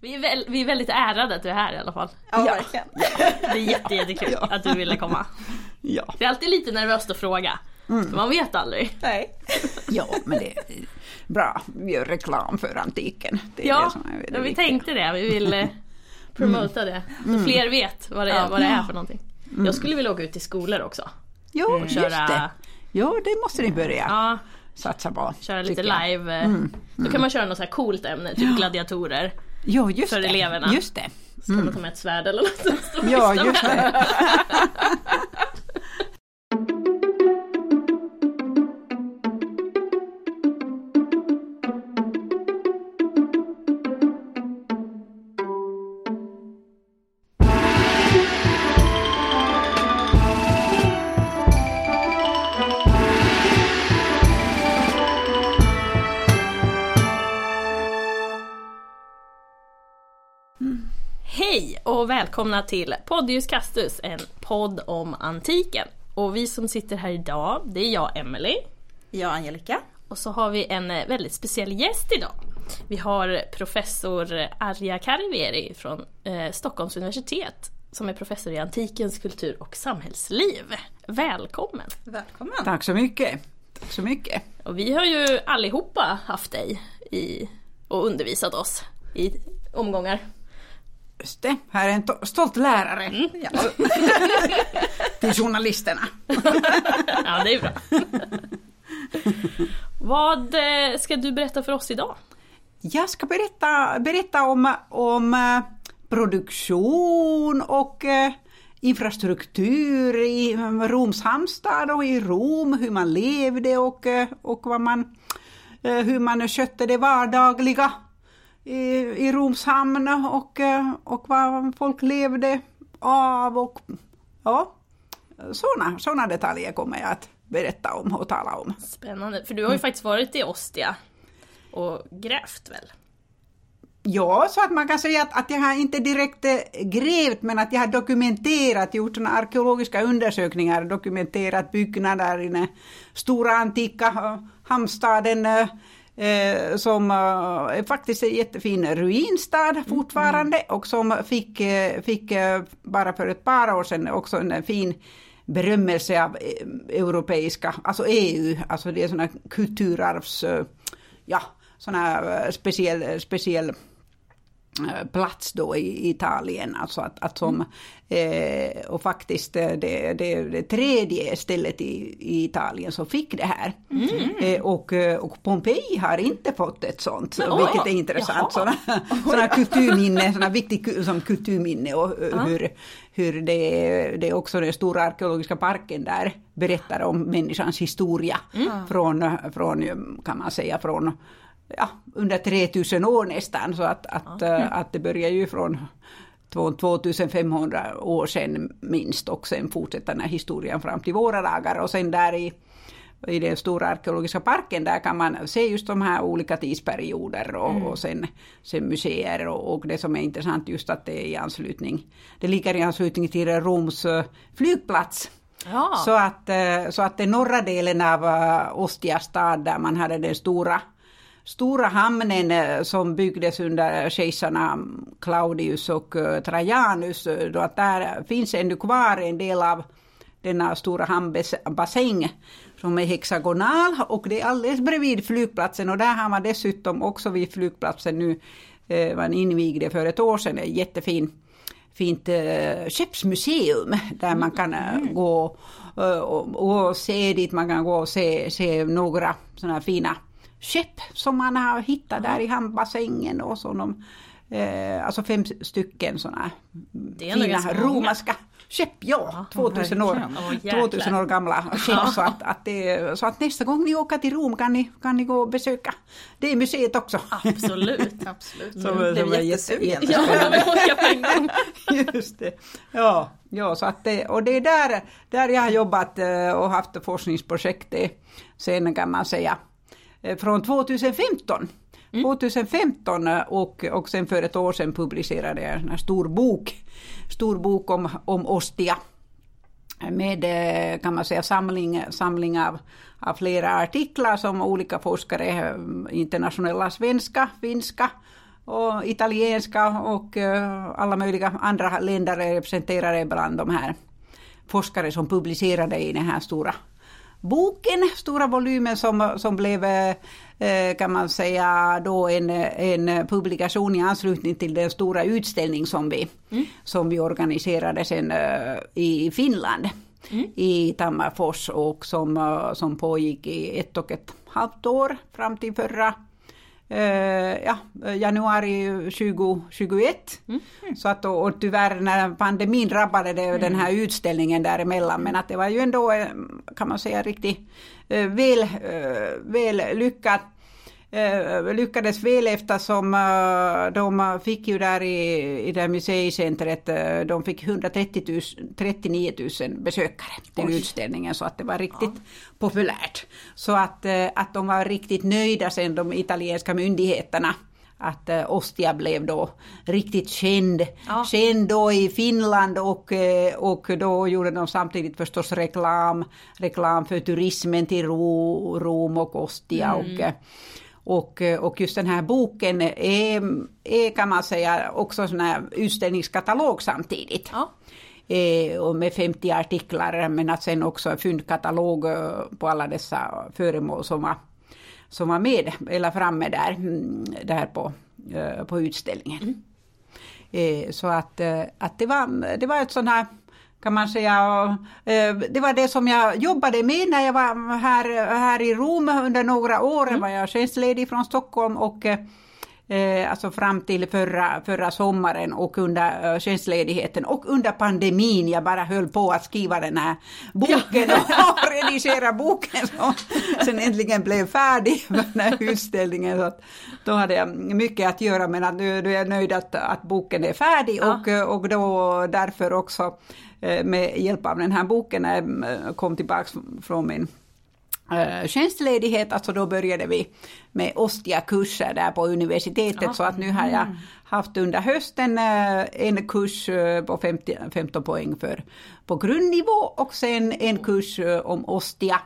Vi, är väl, vi är väldigt ärade att du är här i alla fall. Ja, Ja. verkligen. Det är jätte, jättekul Ja. att du ville komma. Ja, Det är alltid lite nervöst att fråga. För man vet aldrig. Nej. ja men det är bra. Vi gör reklam för antiken. Det är Ja, det som är det ja, vi viktiga. tänkte det. Vi vill eh, promota det. Så fler vet vad det, är, vad det är för någonting. Jag skulle vilja åka ut till skolor också. Jo, Och just köra, det. Jo, det måste ni börja ja, satsa på. köra lite live. eh. Då kan man köra något så här coolt ämne, typ gladiatorer. Jo, just för det. eleverna. Just det. Ska man ta med ett svärd eller något? Ja, just det. och välkomna till Podius Castus, en podd om antiken. Och vi som sitter här idag, det är jag, Emily. Jag Angelica. Och så har vi en eh, väldigt speciell gäst idag. Vi har professor Arja Kariveri från eh, Stockholms universitet som är professor i antikens kultur och samhällsliv. Välkommen! Välkommen. Tack så mycket. Tack så mycket. Och vi har ju allihopa haft dig i, och undervisat oss i omgångar. Just det. Här är en to- stolt lärare Mm. Ja. till journalisterna. Ja, det är bra. Vad eh, ska du berätta för oss idag? Jag ska berätta, berätta om, om eh, produktion och eh, infrastruktur i Roms hamnstad och i Rom, hur man levde och, och vad man, hur man skötte det vardagliga i, i Roms hamn och, eh, och vad folk levde av och ja, sådana såna detaljer kommer jag att berätta om och tala om. Spännande, för du har ju faktiskt varit i Ostia och grävt väl? Ja, så att man kan säga att, att jag har inte direkt eh, grävt men att jag har dokumenterat, gjort såna arkeologiska undersökningar, dokumenterat byggnader i den stora antika eh, hamnstaden eh, som eh, är faktiskt en jättefin ruinstad fortfarande och som fick, eh, fick eh, bara för ett par år sedan också en fin berömmelse av eh, europeiska, alltså EU, alltså det är sådana kulturarvs, ja, sådana speciell, speciell plats då i Italien. Alltså att, att som, eh, och faktiskt eh, det, det, det tredje stället i, i Italien som fick det här. Eh, och, eh, och Pompeji har inte fått ett sånt, Men, vilket är intressant. jaha. Sådana, sådana kulturminne, sådana viktigt ku- som kulturminne och eh, hur, hur det, det är också den stora arkeologiska parken där berättar om människans historia från, från, kan man säga, från ja, under 3000 år nästan, så att, att, eh, att det börjar ju från två- 2500 år sedan minst och sen fortsätter den här historien fram till våra dagar. Och sen där i i den stora arkeologiska parken där kan man se just de här olika tidsperioder och, och sen, sen museer och, och det som är intressant just att det är i anslutning, det ligger i anslutning till Roms eh, flygplats. Ja, Så att, eh, så att den norra delen av Ostia stad där man hade den stora, stora hamnen eh, som byggdes under kejsarna Claudius och eh, Trajanus, eh, då att där finns ännu kvar en del av denna stora hamnbassäng som är hexagonal och det är alldeles bredvid flygplatsen och där har man dessutom också vid flygplatsen nu, man invigde för ett år sedan, en jättefin fint eh, skeppsmuseum där man kan eh, gå eh, och, och se dit, man kan gå och se, se några sådana här fina skepp som man har hittat där i hamnbassängen och så de, eh, alltså fem stycken sådana fina romerska skepp, ja, 2000 år, jäklar. 2000 år gamla skepp så att, att det, så att nästa gång ni åker till Rom kan ni, kan ni gå och besöka det museet också. absolut. Absolut. Som- Jag som är jättesugen. jätte- Ja. Just det. Ja, ja så att det, och det är där, där jag har jobbat eh, och haft forskningsprojekt sen kan man säga från 2015. 2015 eh, och, och sen för ett år sedan publicerade jag en stor bok, stor bok om, om Ostia med eh, kan man säga samling, samling av, av flera artiklar som olika forskare, eh, internationella svenska, finska och italienska och alla möjliga andra länder är representerade bland de här forskare som publicerade i den här stora boken, stora volymen som, som blev kan man säga då en, en publikation i anslutning till den stora utställning som vi, mm. som vi organiserade sen i Finland. Mm. i Tammerfors och som, som pågick i ett och ett halvt år fram till förra eh, ja, januari 2021. Mm. Så att, och, och tyvärr när pandemin drabbade det mm. den här utställningen däremellan men att det var ju ändå eh, kan man säga riktigt eh, väl, väl lyckat eh, lyckades väl eftersom eh, de fick ju där i, i det museicentret, eh, de fick 139 000 besökare till Oj. utställningen så att det var riktigt ja. populärt. Så att, eh, att de var riktigt nöjda sen de italienska myndigheterna att Ostia blev då riktigt känd. Ja. Känd då i Finland och, och då gjorde de samtidigt förstås reklam, reklam för turismen till Rom och Ostia. Mm. Och, och, eh, och just den här boken är, är kan man säga också en utställningskatalog samtidigt. Ja. Eh, och med 50 artiklar men att sen också en fyndkatalog eh, på alla dessa föremål som var, som var med eller framme där, mm, där på, på utställningen. Mm. Så att, att det, var, det var ett sånt här kan man säga. Eh, det var det som jag jobbade med när jag var här, här i Rom under några år. Mm. var jag tjänstledig från Stockholm och eh, alltså fram till förra, förra sommaren och under uh, tjänstledigheten och under pandemin. Jag bara höll på att skriva den här boken och redigera boken som sen äntligen blev färdig för den här utställningen. Så att, då hade jag mycket att göra men att nu, nu är jag nöjd att, att boken är färdig ja. och, och då därför också Eh, med hjälp av den här boken när jag eh, kom tillbaka från min uh, tjänstledighet, alltså då började vi med Ostia-kurser där på universitetet, ja. så att nu har jag mm. haft under hösten uh, en kurs uh, på 50, 15 poäng för, på grundnivå och sen en kurs om Ostia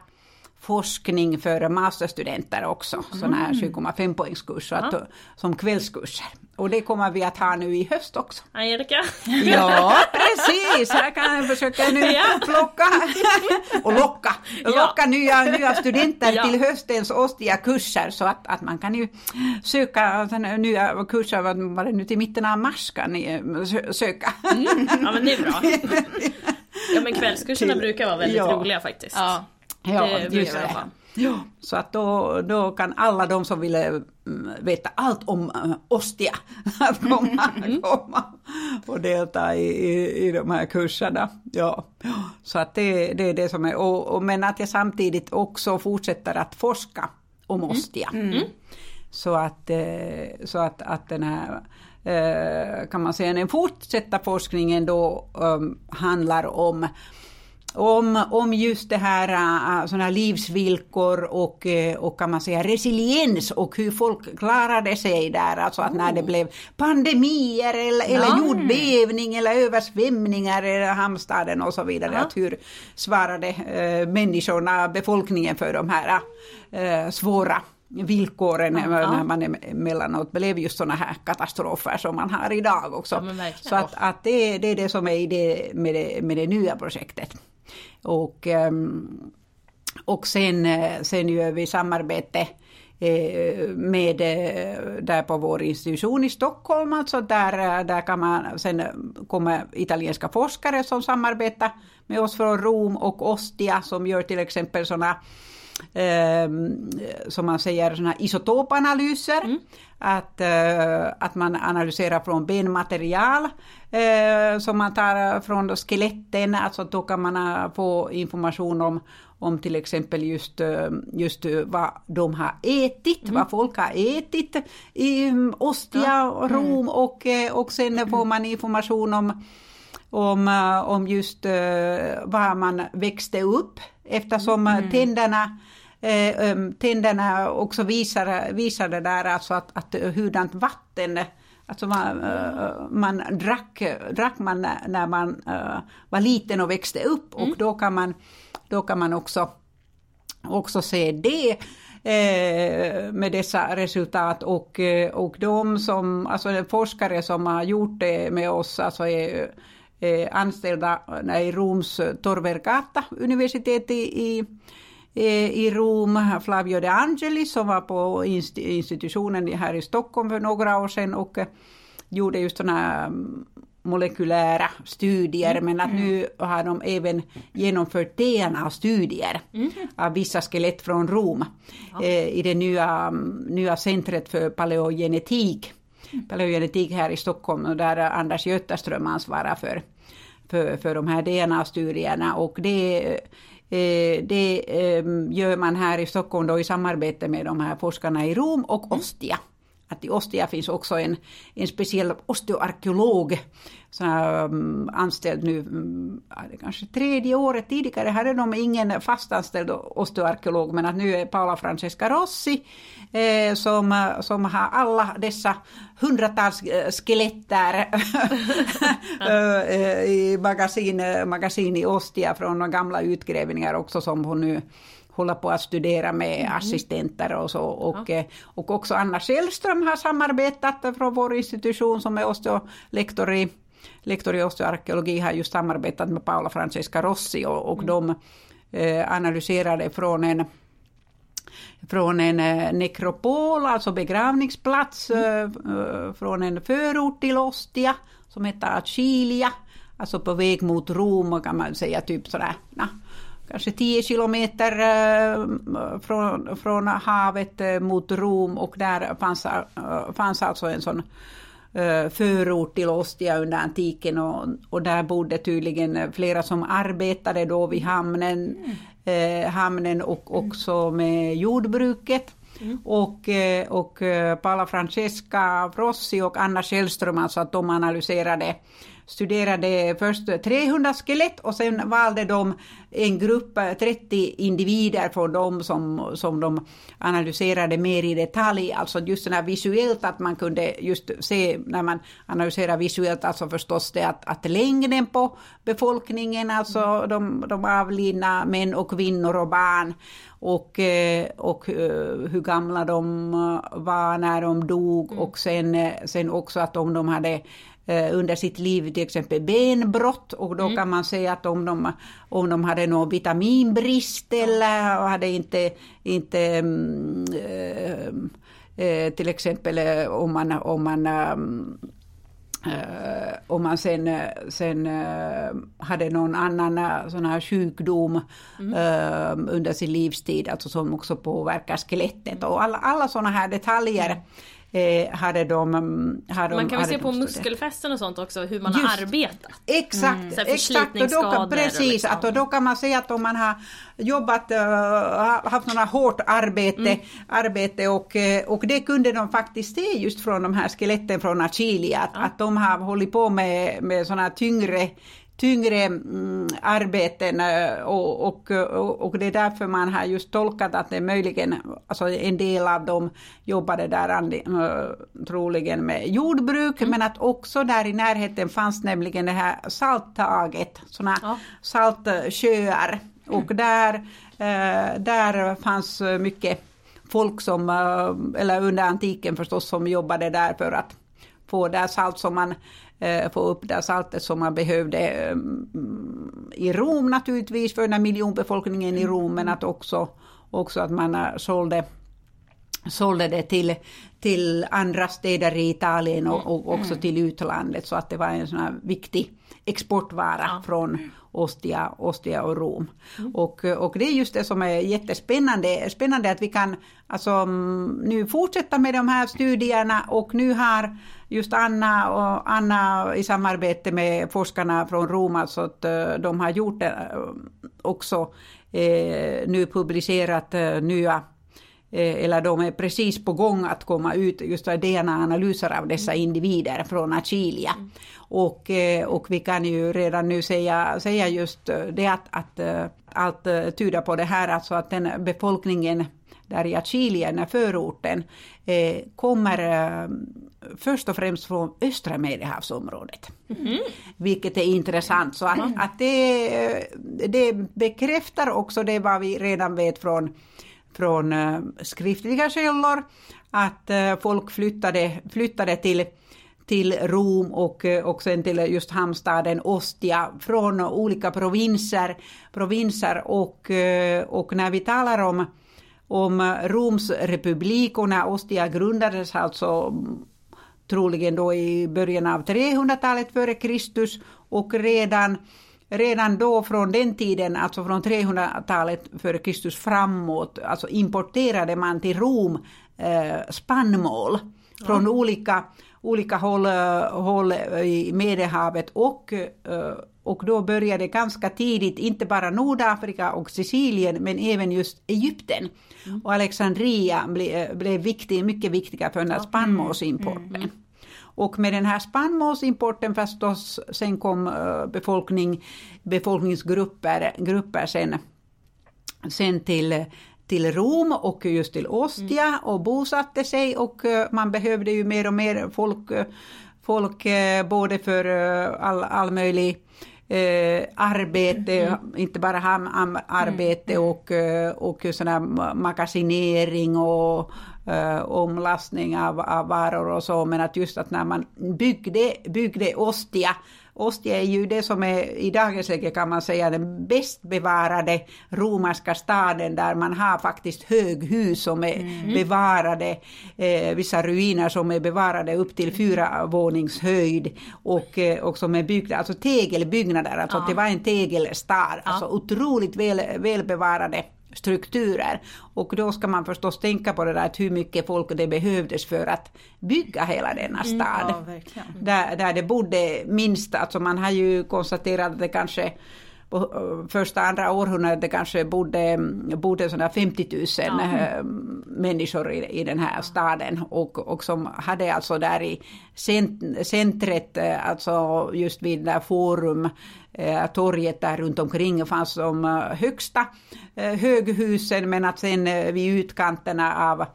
forskning för masterstudenter också, mm. sådana här 7,5 poängskurser ja. som kvällskurser. Och det kommer vi att ha nu i höst också. Angelica? Ja, precis! Här kan jag försöka nu ja. plocka och locka, locka ja. nya, nya studenter ja. till höstens ostiga kurser så att, att man kan ju söka nya kurser, var det nu till mitten av mars kan ni eh, söka. Mm. Ja men det är bra. Ja men kvällskurserna till, brukar vara väldigt roliga faktiskt. Ja. Ja, det just det. Ja, så att då, då kan alla de som vill mm, veta allt om uh, Ostia att komma, mm. komma och delta i, i, i de här kurserna. Ja, så att det, det är det som är, och, och, men att jag samtidigt också fortsätter att forska om mm. Ostia. Mm. Så att, eh, så att, att den här eh, kan man säga den fortsatta forskningen då um, handlar om om, om just det här, äh, såna här livsvillkor och, äh, och kan man säga resiliens och hur folk klarade sig där, alltså att när det oh. blev pandemier eller, ja. eller jordbävning eller översvämningar i hamnstaden och så vidare, ja. att hur svarade äh, människorna, befolkningen för de här äh, svåra villkoren ja, när man emellanåt blev just sådana här katastrofer som man har idag också. Ja, så att, att det, det är det som är idé med det, med det nya projektet. Och, ehm, och sen, eh, sen gör vi samarbete eh, med eh, där på vår institution i Stockholm, alltså där, där kan man, sen kommer italienska forskare som samarbetar med oss från Rom och Ostia som gör till exempel sådana eh, som man säger såna isotopanalyser. Mm. Att, eh, att man analyserar från benmaterial eh, som man tar från skeletten, alltså då kan man eh, få information om om till exempel just, eh, just vad de har ätit, mm. vad folk har ätit i mm, Ostia och Rom mm. och, eh, och sen får man information om om, om just var man växte upp eftersom mm. tänderna eh, tänderna också visar, visar det där alltså att, att hurdant vatten Alltså man, man drack, drack man när man var liten och växte upp och mm. då kan man, då kan man också, också se det. eh, med dessa resultat och, eh, och de som, alltså forskare som har gjort det med oss, alltså är anställda i Roms Tor universitet i, i i Rom, Flavio De Angelis som var på institutionen här i Stockholm för några år sedan och gjorde just sådana mm, molekylära studier mm. men att nu har de även genomfört DNA-studier mm. av vissa skelett från Rom ja. eh, i det nya, mm, nya centret för paleogenetik, mm. paleogenetik här i Stockholm och där Anders Götterström ansvarar för, för, för de här DNA-studierna och det eh, det eh, gör man här i Stockholm då i samarbete med de här forskarna i Rom och mm. Ostia att i Ostia finns också en, en speciell osteoarkeolog som är um, anställd nu, det kanske tredje året tidigare hade de ingen fastanställd osteoarkeolog men att nu är Paula Francesca Rossi eh, som, som har alla dessa hundratals eh, skeletter eh, i magasin, magasin i Ostia från gamla utgrävningar också som hon nu hålla på att studera med mm. assistenter och så. Och, ja. Eh, och också Anna Källström har samarbetat från vår institution som är osteolektor i, lektor i osteoarkeologi har just samarbetat med Paula Francesca Rossi och, och mm. de eh, analyserade från en från en eh, nekropol, alltså begravningsplats, mm. äh, från en förort till Ostia som heter Achilia, alltså på väg mot Rom kan man säga, typ sådär, na, kanske 10 kilometer eh, från, från havet eh, mot Rom och där fanns, eh, fanns alltså en sån förort till Ostia under antiken och, och där bodde tydligen flera som arbetade då vid hamnen, mm. eh, hamnen och också med jordbruket. Mm. Och, och Paula Francesca Frossi och Anna Källström, alltså att de analyserade studerade först 300 skelett och sen valde de en grupp, 30 individer från dem som, som de analyserade mer i detalj, alltså just sådär visuellt att man kunde just se när man analyserar visuellt, alltså förstås det att, att längden på befolkningen, alltså de, de avlidna män och kvinnor och barn och, eh, och eh, hur gamla de var när de dog mm. och sen, sen också att om de hade Eh, under sitt liv till exempel benbrott och då mm. kan man säga att om de, om de hade någon vitaminbrist eller hade inte, inte äh, till exempel om man, om man Uh, om man sen, sen hade någon annan sån här sjukdom mm. under sin livstid, alltså som också påverkar skelettet och alla, alla sådana här detaljer mm eh, hade de... Mm, hade man kan väl se på muskelfästen och sånt också, hur man Just, har arbetat. Exakt, mm. exakt. Och då kan, precis, liksom. att då kan man säga att om man har jobbat, uh, haft några hårt arbete, mm. arbete och, eh, och det kunde de faktiskt se just från de här skeletten från Achilia, att, ja. att de har hållit på med, med sådana tyngre tyngre mm, arbeten eh, och, och, och, det är därför man har just tolkat att det möjligen, alltså en del av dem jobbade där uh, troligen med jordbruk, mm. men att också där i närheten fanns nämligen det här salttaget, sådana ja. saltsjöar. Och mm. där, uh, där fanns mycket folk som, eller under antiken förstås, som jobbade där för att få det salt som man Eh, få upp det saltet som man behövde eh, i Rom naturligtvis för den här miljonbefolkningen i Rom men att också, också att man eh, sålde sålde det till, till andra städer i Italien och, och också till utlandet så att det var en sån här viktig exportvara ja. från Ostia, Ostia och Rom. Mm. Och, och det är just det som är jättespännande, spännande att vi kan alltså, mm, nu fortsätta med de här studierna och nu har just Anna och Anna i samarbete med forskarna från Rom, alltså att eh, de har gjort det eh, också eh, nu publicerat nya eller de är precis på gång att komma ut just DNA-analyser av dessa individer från Achilia. Mm. Och, och vi kan ju redan nu säga, säga just det att, att allt tyder på det här, alltså att den befolkningen där i Achilia, den här förorten, kommer först och främst från östra Medelhavsområdet. Mm. Vilket är intressant. Så att, att det, det bekräftar också det vad vi redan vet från från eh, skriftliga källor att eh, folk flyttade, flyttade till till Rom och, eh, och sen till just hamnstaden Ostia från olika provinser, provinser och, eh, och när vi talar om, om Romsrepublik och när Ostia grundades alltså troligen då i början av 300-talet före Kristus och redan redan då från den tiden, alltså från 300-talet före Kristus framåt, alltså importerade man till Rom eh, spannmål från olika, olika håll, håll i Medelhavet och, eh, och då började ganska tidigt, inte bara Nordafrika och Sicilien, men även just Egypten. Mm. Och Alexandria blev, blev viktig, mycket viktiga för den här spannmålsimporten. Mm. Mm. Och med den här spannmålsimporten förstås, sen kom eh, befolkning, befolkningsgrupper grupper sen, sen till, till Rom och just till Ostia mm. och bosatte sig och eh, man behövde ju mer och mer folk, eh, folk både för all, all möjlig eh, arbete, mm. inte bara hamnarbete mm. och, och sån magasinering och eh, omlastning av, av varor och så, men att just att när man byggde, byggde Ostia Ostia är ju det som är i dagens läge kan man säga den bäst bevarade romerska staden där man har faktiskt höghus som är mm. bevarade, eh, vissa ruiner som är bevarade upp till fyra våningshöjd och, eh, och som är byggda, alltså tegelbyggnader, alltså ja. det var en tegelstad, ja. alltså otroligt väl, välbevarade strukturer. Och då ska man förstås tänka på det där att hur mycket folk det behövdes för att bygga hela denna mm, stad. Mm, ja, där, där det bodde minst, alltså man har ju konstaterat att det kanske på eh, första andra århundradet kanske bodde, bodde sådana 50 000 ja. Eh, människor i, i den här staden och, och som hade alltså där i centret, eh, alltså just vid där forum, torget där runt omkring fanns de högsta höghusen men att sen vid utkanterna av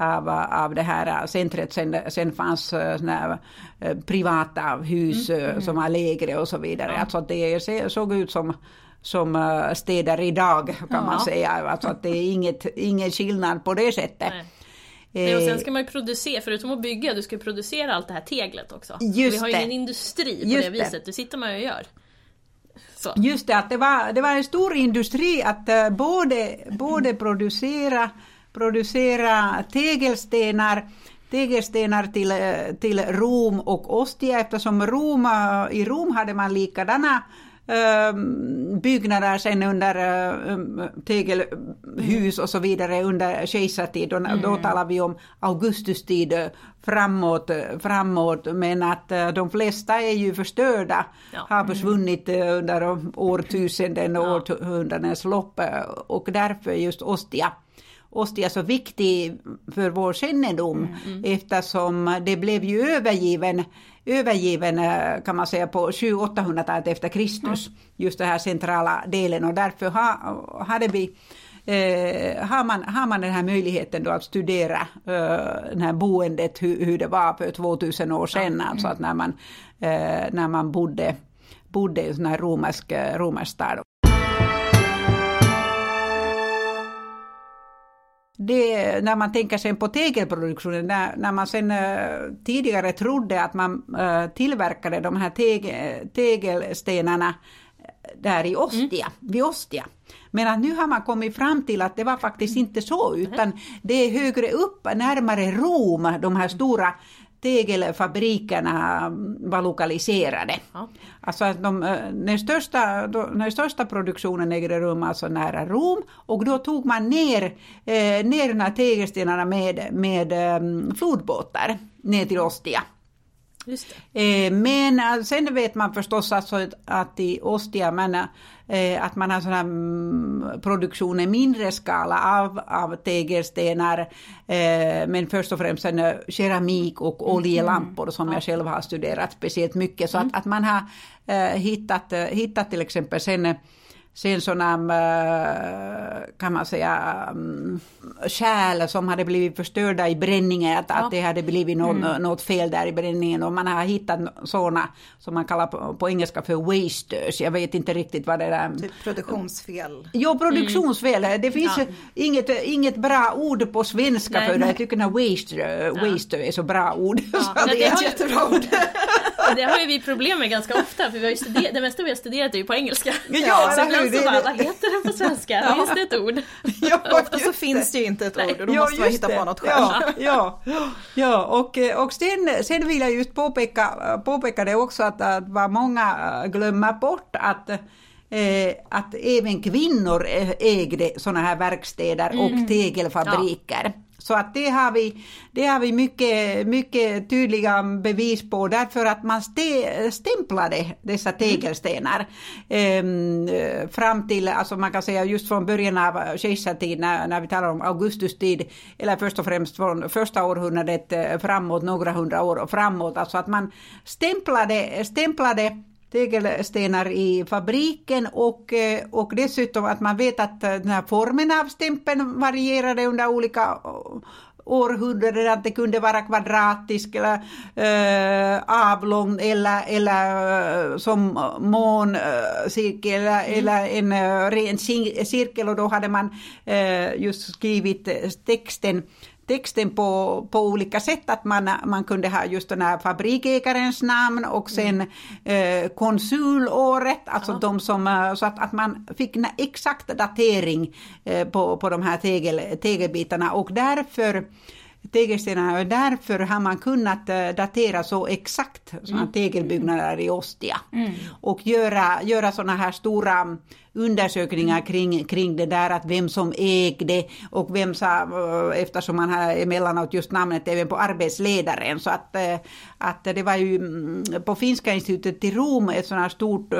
av, av det här centret. Sen, sen fanns såna eh, privata hus mm. mm. som var lägre och så vidare. Ja. Alltså det såg ut som som eh, städer idag kan ja. man säga. Alltså att det är inget, ingen skillnad på det sättet. Nej. Nej, och sen ska man ju producera, förutom att bygga, du ska ju producera allt det här teglet också. Just vi har ju en industri på Just det viset, det sitter man ju och gör. Så. Just det, att det var, det var en stor industri att både, både producera producera tegelstenar tegelstenar till, till Rom och Ostia eftersom Rom, i Rom hade man likadana ehm, byggnader sen under ehm, tegelhus och så vidare under kejsartid. Mm. Då talar vi om Augustustid framåt, framåt men att eh, de flesta är ju förstörda, ja. har försvunnit eh, under årtusenden och ja. århundradens lopp och därför just Ostia Ostia så viktig för vår kännedom mm, mm. eftersom det blev ju övergiven, övergiven eh, kan man säga på 700-800-talet efter Kristus, mm. just den här centrala delen och därför ha, hade vi Eh, har, man, har man den här möjligheten då att studera eh, den här boendet, hur, hur det var för 2000 år sedan, mm. alltså att när man, eh, när man bodde, bodde i en sån här romersk, romersk stad. Det, när man tänker sen på tegelproduktionen, när, när man sen uh, tidigare trodde att man uh, tillverkade de här tegel, tegelstenarna där i Ostia, mm. vid Ostia. Men att nu har man kommit fram till att det var faktiskt inte så, utan det är högre upp, närmare Rom, de här stora tegelfabrikerna var lokaliserade. Ja. Alltså att de, eh, den, största, den största produktionen ägde rum alltså nära Rom och då tog man ner, eh, ner tegelstenarna med, med um, flodbåtar ner till Ostia. Eh, men eh, sen vet man förstås alltså att i Ostia, men, eh, att man har sån här mm, produktion i mindre skala av, av tegelstenar, men först och främst en keramik och mm. oljelampor som jag själv har studerat speciellt mycket. Så att, mm. att man har hittat, hittat till exempel sen sen sådana, äh, kan man säga, um, kärl som hade blivit förstörda i bränningen, att, ja. att det hade blivit något, mm. något fel där i bränningen och man har hittat sådana som man kallar på, på engelska för wasters, jag vet inte riktigt vad det är. Typ produktionsfel. Jo, produktionsfel. Mm. Det finns ja. inget, inget bra ord på svenska Nej. för det. Jag tycker att waster, waster är så bra ord. Ja. så det, det är ett jättebra ord. det har ju vi problem med ganska ofta för vi har ju studerat, det mesta vi har studerat är ju på engelska. Ja, så ibland så bara, vad heter det på svenska? Ja. Finns det ett ord? Ja, ofta så finns det ju inte ett ord och då ja, måste man hitta det. på något själv. Ja, ja, ja. och, och sen, sen vill jag just påpeka, påpeka det också att, att vad många glömmer bort att Eh, att även kvinnor ägde sådana här verkstäder och mm. tegelfabriker. Ja. Så att det har vi, det har vi mycket, mycket tydliga bevis på. Därför att man ste, stämplade dessa tegelstenar eh, fram till, alltså man kan säga just från början av kejsartid när, när vi talar om augustustid eller först och främst från första århundradet eh, framåt, några hundra år framåt, alltså att man stämplade, stämplade tegelstenar i fabriken och, eh, och dessutom att man vet att eh, den här formen av stämpeln varierade under olika eh, århundraden, att det kunde vara kvadratisk eller äh, avlång eller, eller som måncirkel eller, mm. eller en ren cirkel och då hade man äh, just skrivit texten texten på, på olika sätt, att man, man kunde ha just den här fabrikägarens namn och sen mm. eh, konsulåret, alltså ja. de som, eh, så att, att man fick en exakt datering eh, på, på de här tegel, tegelbitarna och därför tegelstenarna. Därför har man kunnat eh, datera så exakt sådana mm. tegelbyggnader i Ostia. Mm. Och göra, göra sådana här stora undersökningar kring, kring det där att vem som ägde och vem sa, eh, eftersom man har emellanåt just namnet även på arbetsledaren. Så att, eh, att det var ju mm, på Finska institutet i Rom ett sådant här stort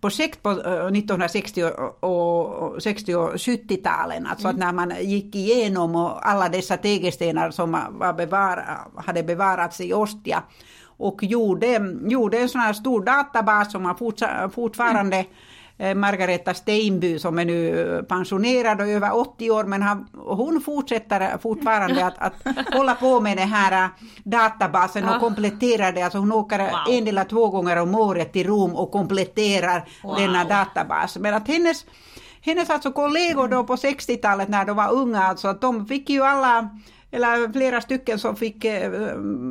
projekt på 1960 och, 60 och 70-talen. Alltså mm. att när man gick igenom alla dessa tegelstenar som var bevar, hade bevarats i Ostia och gjorde, gjorde en sån här stor databas som man fortfarande mm Eh, Margareta Steinby som är nu pensionerad och över 80 år men hon fortsätter fortfarande att, att hålla på med den här eh, databasen och ah. kompletterar det. Alltså hon åker wow. en eller två gånger om året till Rom och kompletterar wow. denna databas. Men att hennes, hennes alltså kollegor då på 60-talet när de var unga, alltså att de fick ju alla eller flera stycken som fick eh,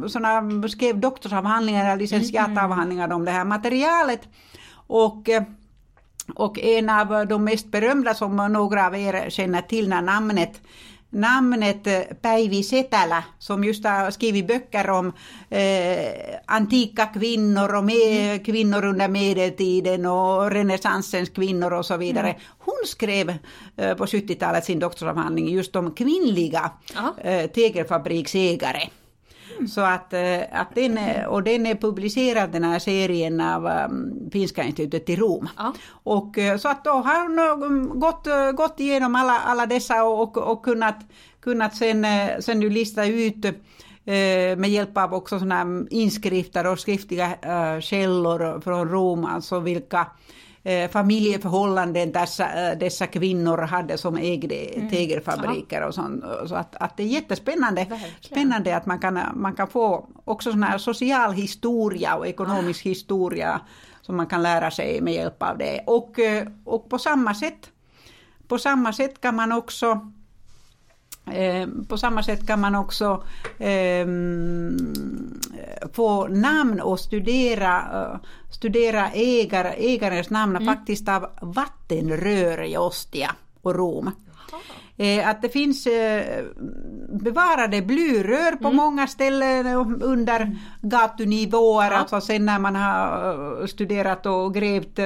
såna, skrev doktorsavhandlingar eller licentiatavhandlingar om det här materialet. Och och en av de mest berömda som några av er känner till när namnet namnet eh, Päivi Setälä som just har skrivit böcker om eh, antika kvinnor och med, mm. kvinnor under medeltiden och renässansens kvinnor och så vidare. Mm. Hon skrev eh, på 70-talet sin doktorsavhandling just om kvinnliga eh, tegelfabriksägare. Så att, eh, att den, är, och den är publicerad den här serien av um, Finska institutet i Rom. Ja. Och eh, så att då har hon gått, gått igenom alla, alla dessa och, och, och kunnat, kunnat sen, eh, sen nu lista ut med hjälp av också sådana inskrifter och skriftliga källor från Rom, alltså vilka eh, familjeförhållanden dessa, eh, dessa kvinnor hade som ägde mm. tegelfabriker och sånt. Så att, att det är jättespännande spännande att man kan, man kan få också sån här social historia och ekonomisk ah. historia som man kan lära sig med hjälp av det. Och, eh, och på samma sätt på samma sätt kan man också Eh, på samma sätt kan man också eh, få namn och studera, uh, studera ägar, ägarens namn mm. faktiskt av vattenrör i Ostia och Rom. Eh, att det finns eh, bevarade blyrör på mm. många ställen under mm. gatunivåer, ja. alltså sen när man har eh, studerat och grävt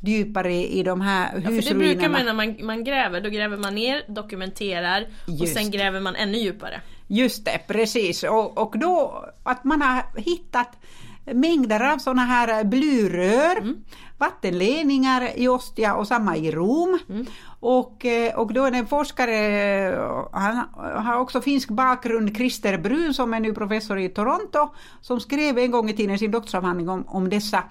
djupare i de här husruinerna. Ja, för det brukar man när man, man gräver, då gräver man ner, dokumenterar Just. och sen gräver man ännu djupare. Just det, precis. Och, och då att man har hittat mängder av sådana här blyrör, mm. vattenledningar i Ostia och samma i Rom. Mm. Och, eh, och då är det en forskare, han har också finsk bakgrund, Christer Brun som är nu professor i Toronto, som skrev en gång i tiden sin doktorsavhandling om, om dessa,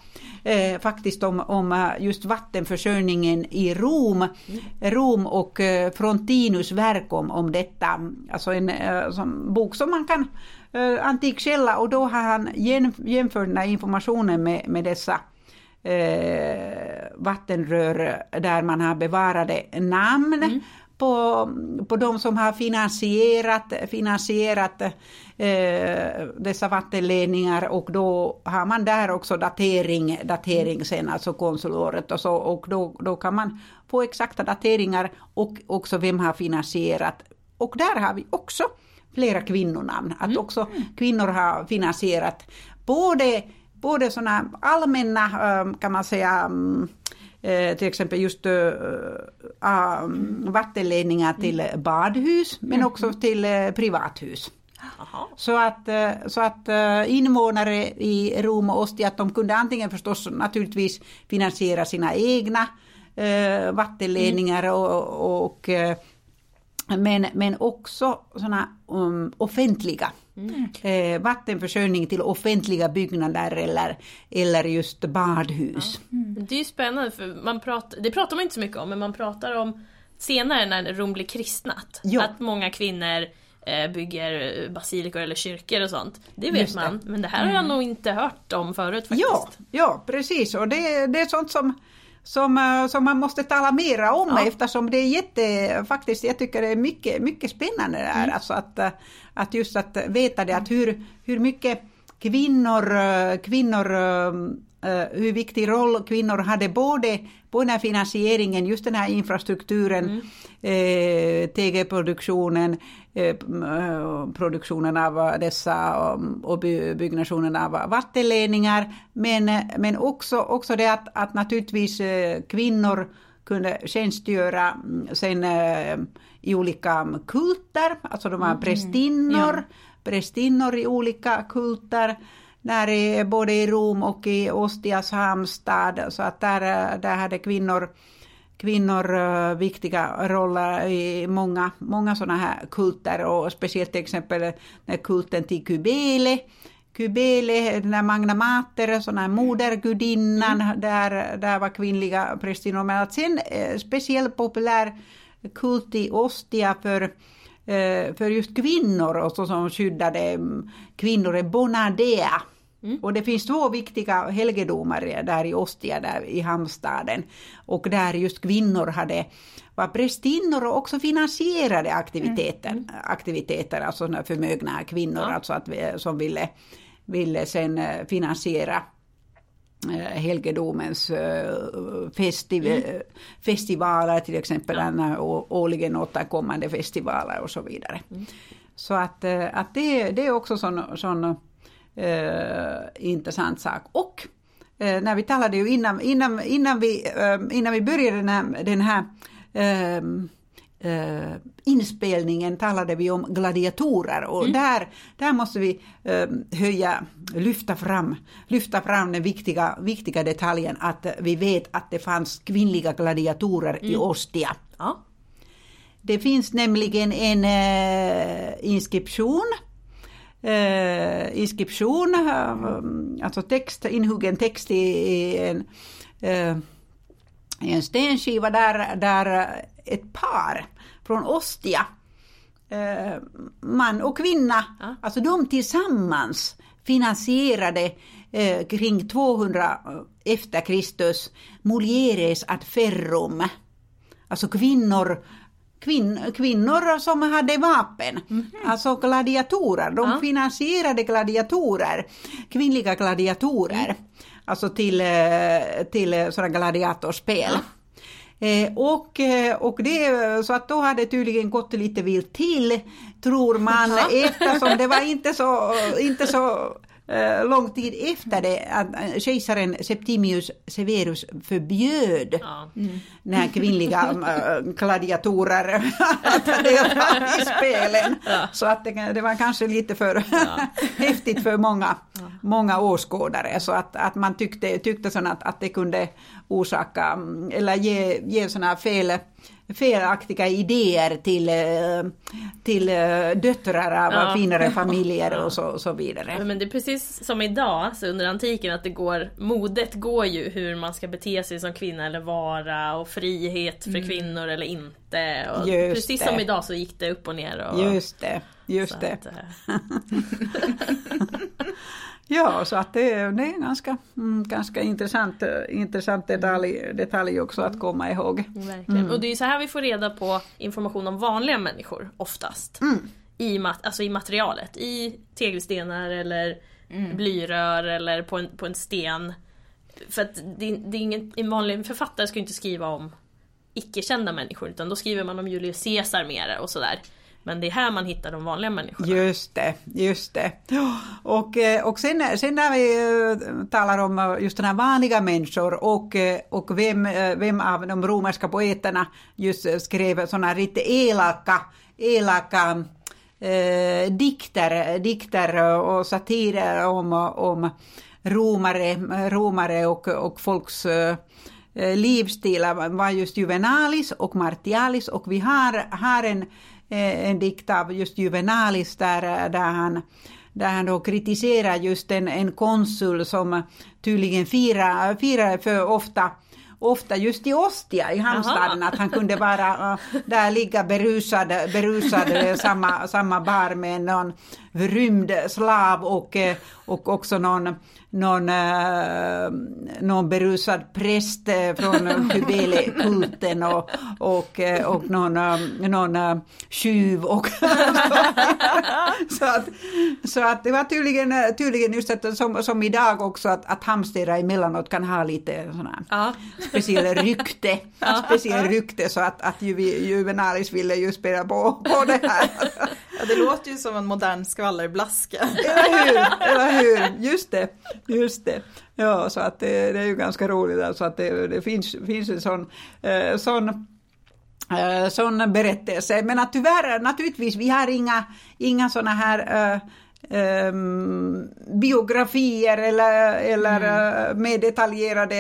eh, faktiskt om, om eh, just vattenförsörjningen i Rom, mm. Rom och eh, Frontinus verk om, om detta, alltså en eh, som, bok som man kan eh, antik källa och då har han jämfört den här informationen med, med dessa eh, vattenrör där man har bevarade namn mm. på, på de som har finansierat, finansierat eh, dessa vattenledningar och då har man där också datering, datering sen, alltså konsulåret och så och då, då kan man få exakta dateringar och också vem har finansierat. Och där har vi också flera kvinnonamn, att mm. också kvinnor har finansierat både både sådana allmänna, ähm, kan man säga, mm, eh, till exempel just äh, vattenledningar till mm. badhus, men mm. också till äh, privathus. Aha. Så att, så att invånare i Rom och Ostia, att de kunde antingen förstås naturligtvis finansiera sina egna vattenledningar och, och men, men också sådana um, offentliga Mm. Eh, vattenförsörjning till offentliga byggnader eller, eller just badhus. Ja. Mm. Det är ju spännande för man pratar, det pratar man inte så mycket om men man pratar om senare när Rom blir kristnat. Ja. Att många kvinnor eh, bygger basilikor eller kyrkor och sånt. Det vet man, men det här har jag mm. nog inte hört om förut faktiskt. Ja, ja precis och det, det är sånt som som, eh, som man måste tala mera om ja. eftersom det är jätte, faktiskt jag tycker det är mycket, mycket spännande där. Mm. Alltså att, eh, att just att veta det att hur, hur mycket kvinnor, eh, kvinnor hur viktig roll kvinnor hade både på den här finansieringen, just den här infrastrukturen, mm. eh, TG-produktionen, eh, produktionen av dessa och byggnationen av vattenledningar, men, men också, också det att, att naturligtvis eh, kvinnor kunde tjänstgöra mm, sen eh, i olika kulter, alltså de var mm. prästinnor, ja. prästinnor i olika kulter där både i Rom och i Ostias hamnstad, så att där, där hade kvinnor kvinnor uh, viktiga roller i många, många sådana här kulter och speciellt till exempel när kulten till Kybele. Kybele, den här Magna Mater, sån här modergudinnan, mm. där, där var kvinnliga prästinnor. Men att sen eh, speciellt populär kult i Ostia för eh, för just kvinnor och så som skyddade mm, kvinnor är Bonadea. Mm. Och det finns två viktiga helgedomar där i Ostia, där i hamnstaden. Och där just kvinnor hade var prästinnor och också finansierade aktiviteter, mm. aktiviteter alltså sådana förmögna kvinnor ja. alltså att, som ville, ville sen eh, finansiera eh, helgedomens eh, festiv mm. festivaler, till exempel ja. årligen återkommande festivaler och så vidare. Mm. Så att, att det, det är också sån, sån intressant sak. Och eh, när vi talade ju innan, innan, innan, vi, eh, innan vi började den här, den här eh, inspelningen talade vi om gladiatorer och mm. där, där måste vi eh, höja, lyfta fram, lyfta fram den viktiga, viktiga detaljen att vi vet att det fanns kvinnliga gladiatorer mm. i Ostia. Ja. Det finns nämligen en eh, inskription eh, inskription, eh, alltså text, inhuggen text i, en, eh, en stenskiva där, där ett par från Ostia, eh, man och kvinna, ja. alltså de tillsammans finansierade eh, kring 200 efter Kristus mulieres ad ferrum, alltså kvinnor kvinn, kvinnor som hade vapen, mm -hmm. alltså gladiatorer. De ja. finansierade gladiatorer, kvinnliga gladiatorer, mm. alltså till, eh, till sådana gladiatorspel. Ja. Eh, och, eh, och det, så att då hade tydligen gått lite vilt till, tror man, eftersom det var inte så, inte så Eh, lång tid efter det att eh, kejsaren Septimius Severus förbjöd ja. mm. när kvinnliga äh, gladiatorer att delta i spelen. Ja. Så att det, det, var kanske lite för ja. häftigt för många, många åskådare så att, att man tyckte, tyckte att, att det kunde orsaka mm, eller ge, ge såna fel felaktiga idéer till, eh, till eh, döttrar av ja. finare familjer och så, så vidare. Men det är precis som idag, så under antiken, att det går, modet går ju hur man ska bete sig som kvinna eller vara och frihet för mm. kvinnor eller inte. Och precis det. som idag så gick det upp och ner. Och, just det, just det. Att, eh. Ja, så att det, det är ganska, mm, ganska intressant, intressant detalj, detalj också att komma ihåg. Verkligen. Mm. Och det är så här vi får reda på information om vanliga människor oftast. Mm. I, mat, alltså i materialet, i tegelstenar eller mm. blyrör eller på en, på en sten. För att det, det är ingen, en vanlig författare ska inte skriva om icke-kända människor utan då skriver man om Julius Caesar mer och sådär. Men det är här man hittar de vanliga människorna. Just det, just det. Och, eh, och sen, sen när vi eh, talar om eh, just den här vanliga människor och, och vem, vem av de romerska poeterna just skrev sådana lite elaka, elaka eh, dikter, dikter och satirer om, om romare, romare och, och folks eh, livsstilar var just Juvenalis och Martialis och vi har, har en en dikt av just Juvenalis där, där han där han då kritiserar just en, en konsul som tydligen firar, firar för ofta ofta just i Ostia i hamnstaden, att han kunde vara där ligga berusad, berusad samma, samma bar med någon rymd slav och, eh, och också någon, någon, eh, någon berusad präst eh, från Kybele-kulten och, och, och någon, någon tjuv. Och så, att, så att det var tydligen, tydligen just att, som, som idag också att, att hamstera emellanåt kan ha lite sådana ja. speciell rykte, speciell rykte så att, att Juvenalis ville ju spela på, på det här. Ja, det låter ju som en modern skvallerblaska. Eller hur, eller hur, just det, just det. Ja, så att det, det är ju ganska roligt alltså att det, det finns, finns en sån, eh, sån eh, sån berättelse. Men att tyvärr, naturligtvis, vi har inga, inga såna här uh, um, biografier eller, eller mm. Uh, mer detaljerade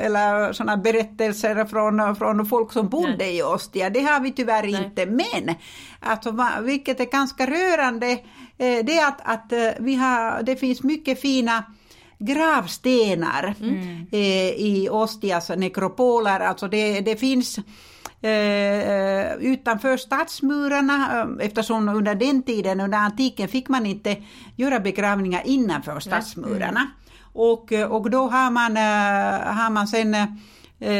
eller såna berättelser från, från folk som bodde Nej. i Ostia. Det har vi tyvärr Nej. inte. Men, alltså, vilket är ganska rörande, eh, det är att, att eh, vi har, det finns mycket fina gravstenar mm. eh, i Ostias nekropoler. Alltså det, det finns Eh, utanför stadsmurarna eh, eftersom under den tiden, under antiken, fick man inte göra begravningar innanför stadsmurarna. Mm. Och, eh, och då har man, har man sen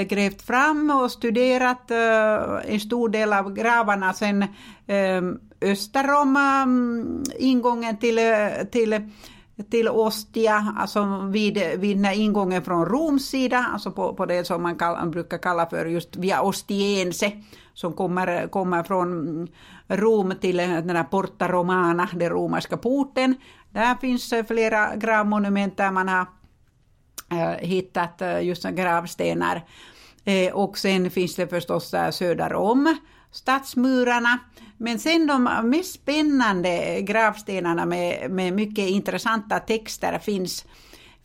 grävt fram och studerat en stor del av gravarna sen öster om ingången till, till till Ostia, alltså vid, vid ingången från Roms sida, alltså på, på det som man kall, brukar kalla för just via Ostiense, som kommer, kommer från Rom till den här Porta Romana, den romerska porten. Där finns eh, flera gravmonument där man har äh, hittat eh, just gravstenar. Och sen finns det förstås där söder om stadsmurarna. Men sen de mest spännande gravstenarna med, med mycket intressanta texter finns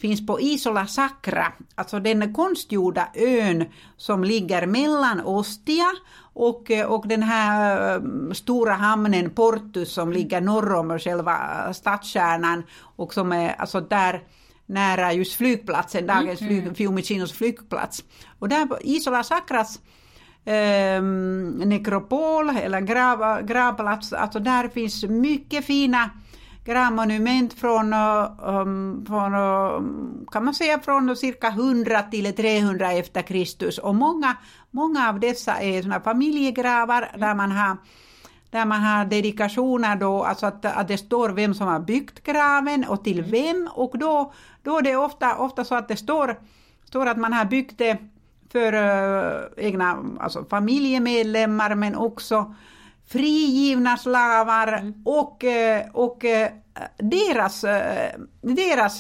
finns på Isola Sacra, alltså den konstgjorda ön som ligger mellan Ostia och, och den här eh, stora hamnen Portus som ligger norr om själva stadskärnan och som är alltså där nära just flygplatsen, dagens mm. flyg, Fiumicinos flygplats. Och där på Isola Sacras eh, nekropol eller grav, gravplats. Alltså där finns mycket fina gravmonument från, um, från um, kan man säga från cirka 100 till 300 efter Kristus. Och många, många av dessa är såna familjegravar där man har där man har dedikationer då, alltså att, att det står vem som har byggt graven och till vem. Och då, då är det ofta, ofta så att det står, står att man har byggt det för uh, egna alltså familjemedlemmar men också frigivna slavar mm. och, uh, och uh, deras, deras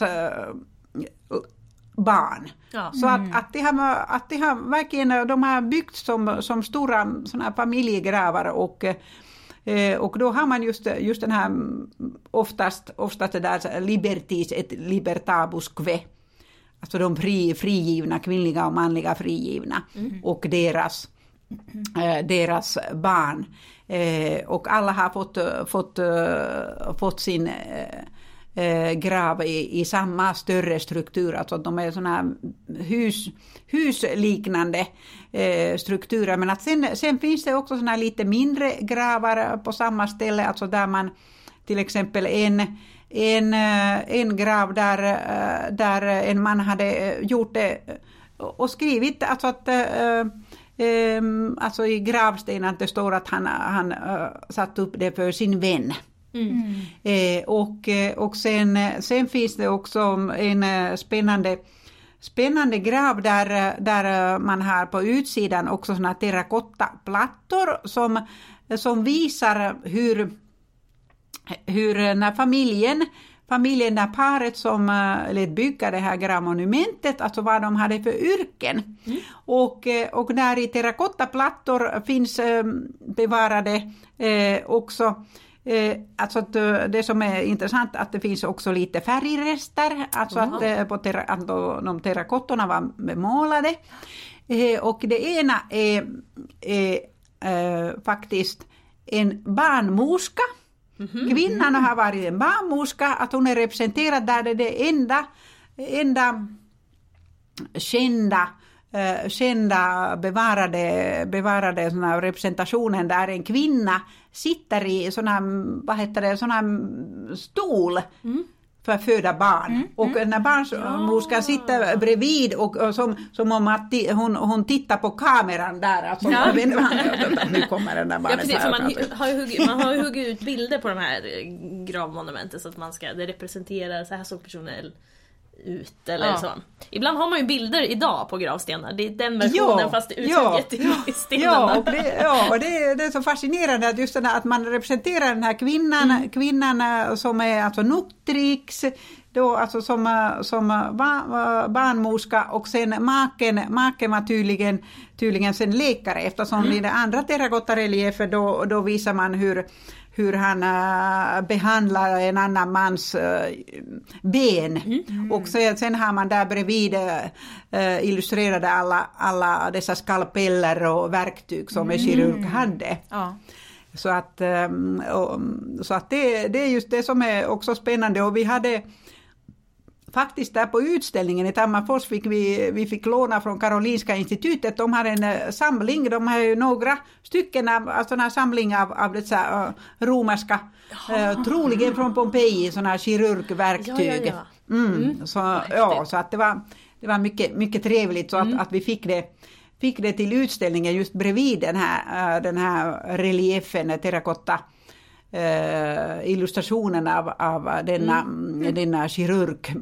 barn. Ja. Så mm. att, att, de har, att de har verkligen de har byggt som, som stora såna familjegravar och Eh, och då har man just, just den här, oftast, oftast det där libertis et libertabusque, alltså de fri, frigivna, kvinnliga och manliga frigivna, mm. och deras, eh, deras barn. Eh, och alla har fått, fått, fått sin eh, grav i, i samma större struktur, alltså de är sådana hus, husliknande eh, strukturer. Men att sen, sen finns det också sådana lite mindre gravar på samma ställe, alltså där man till exempel en en, eh, en grav där, eh, där en man hade gjort det och skrivit alltså att alltså i gravstenen att det står att han, han satt upp det för sin vän. Mm. Eh, och, eh, och sen, sen finns det också en eh, spännande spännande grav där, där man har på utsidan också såna terrakottaplattor som, som visar hur, hur när familjen familjen, det paret som lät bygga det här gravmonumentet, alltså vad de hade för yrken. Mm. Och, och där i terrakottaplattor finns bevarade eh, också Eh, alltså att, eh, det som är intressant att det finns också lite färgrester, alltså Aha. att, eh, på terra, att de terrakottorna var bemålade. Eh, och det ena är, är eh, faktiskt en barnmorska. Mm -hmm. Kvinnan har varit en barnmorska, att hon är representerad där, det är det enda, enda kända eh, kända bevarade, bevarade såna representationen där en kvinna sitter i sån här, vad heter det, sån här stol mm. För att föda barn. Mm. Och mm. när barnmorskan ja. sitter bredvid och, och som, som om att hon, hon tittar på kameran där. Alltså, ja. nu kommer den där barnet. Ja, precis, man, har ju huggit, man har ju huggit ut bilder på de här gravmonumenten så att man ska, det representerar, så här såg personen ut eller ja. så. Ibland har man ju bilder idag på gravstenar, det är den versionen ja, fast uthugget ja, i stenarna. Ja, och, det, ja, och det, det är så fascinerande att just att man representerar den här kvinnan, mm. kvinnan eh, som är alltså nuktrix, då alltså som, eh, som eh, barnmorska och sen maken, maken var tydligen, tydligen sen läkare eftersom mm. i den andra terrakottareliefen då, då visar man hur hur han uh, behandlar en annan mans uh, ben. Mm. Och sen, sen har man där bredvid uh, illustrerade alla, alla dessa skalpeller och verktyg som mm. en kirurg hade. Ja. Så att, um, och, så att det, det är just det som är också spännande och vi hade faktiskt där på utställningen i Tammerfors fick vi, vi fick låna från Karolinska institutet. De har en uh, samling, de har ju några stycken av alltså en samling av, av dessa uh, romerska, uh, troligen från Pompeji, sådana här kirurgverktyg. Ja, ja, ja. Mm, mm. Så, ja, så att det var, det var mycket, mycket trevligt så att, mm. att vi fick det fick det till utställningen just bredvid den här, den här reliefen, terrakotta eh, illustrationen av, av denna, mm. denna kirurg,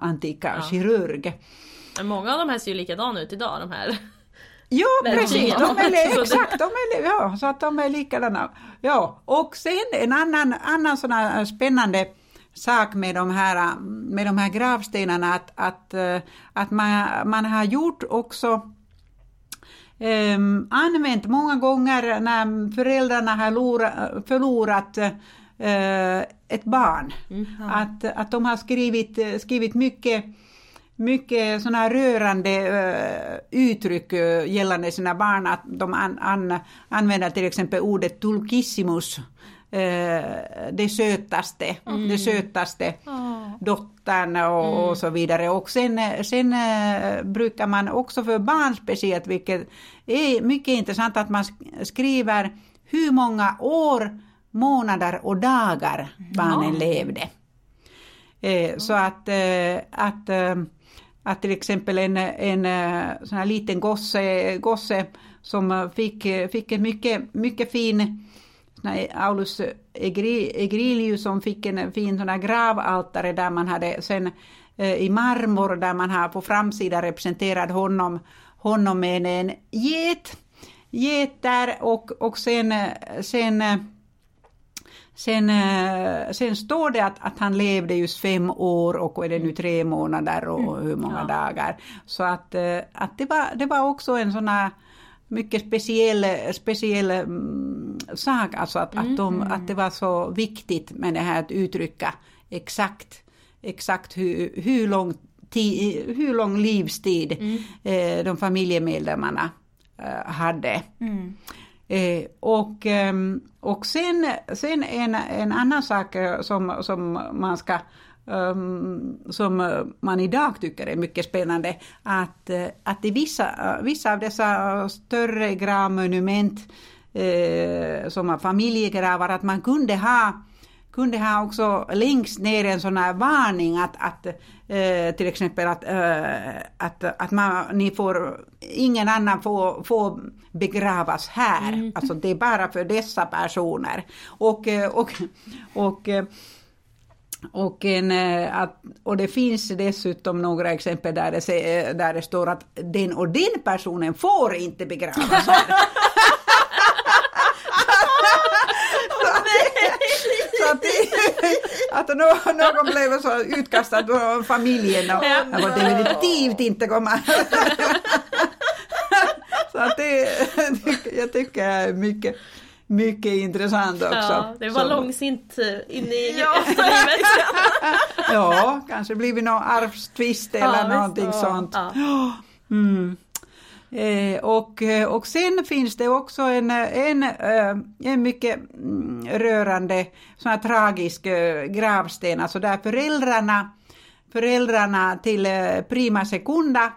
antika ja. kirurg. Många av de här ser ju likadana ut idag, de här. Ja, precis, de är, exakt, de är, ja, så att de är likadana. Ja, och sen en annan, annan sån spännande sak med de här, med de här gravstenarna, att, att, eh, att man, man har gjort också um, använt många gånger när föräldrarna har lora, förlorat uh, ett barn. Mm. Att, att de har skrivit, skrivit mycket mycket såna rörande uh, uttryck uh, gällande sina barn, att de an, an, använder till exempel ordet tulkissimus, det sötaste, mm. det sötaste. Oh dottern och, mm. och, så vidare. Och sen, sen äh, brukar man också för barn speciellt, vilket är mycket intressant, att man skriver hur många år, månader och dagar barnen ja. levde. Eh, så att, eh, att, eh, att till exempel en, en eh, sån här liten gosse, gosse som fick, fick en mycket, mycket fin Aulus Egrilius som fick en fin sån här gravaltare där man hade sen eh, i marmor där man har på framsidan representerat honom, honom med en get, get där och, och sen, sen Sen, sen står det att, att han levde just fem år och är det nu tre månader och mm. hur många ja. dagar. Så att, att det, var, det var också en sån här mycket speciell, speciell mm, sak, alltså att, mm. att, de, mm. att det var så viktigt med det här att uttrycka exakt, exakt hur, hur, lång, tid, hur lång livstid mm. eh, de familjemedlemmarna eh, hade. Mm. Eh, och, eh, och sen, sen en, en annan sak eh, som, som man ska um, som man idag tycker är mycket spännande, att, eh, att i vissa, vissa av dessa större gravmonument eh, som familjegravar, att man kunde ha kunde ha också längst ner en sån här varning att, att eh, till exempel att, eh, att, att man, ni får, ingen annan får, får begravas här. Mm. Alltså det är bara för dessa personer. Och, eh, och, och, eh, och, en, eh, att, och det finns dessutom några exempel där det, där det står att den och den personen får inte begravas här. så att, att någon, någon blev så utkastad från familjen och jag får definitivt inte komma. så att det, jag tycker jag är mycket mycket intressant också. Ja, det var så. långsint in i ja. efterlivet. ja, kanske blivit någon arvstvist eller ja, någonting visst, sånt. Ja. Mm. Eh, och, eh, och sen finns det också en, en, eh, en mycket mm, rörande, sån här tragisk eh, gravsten, alltså där föräldrarna, föräldrarna till Prima Secunda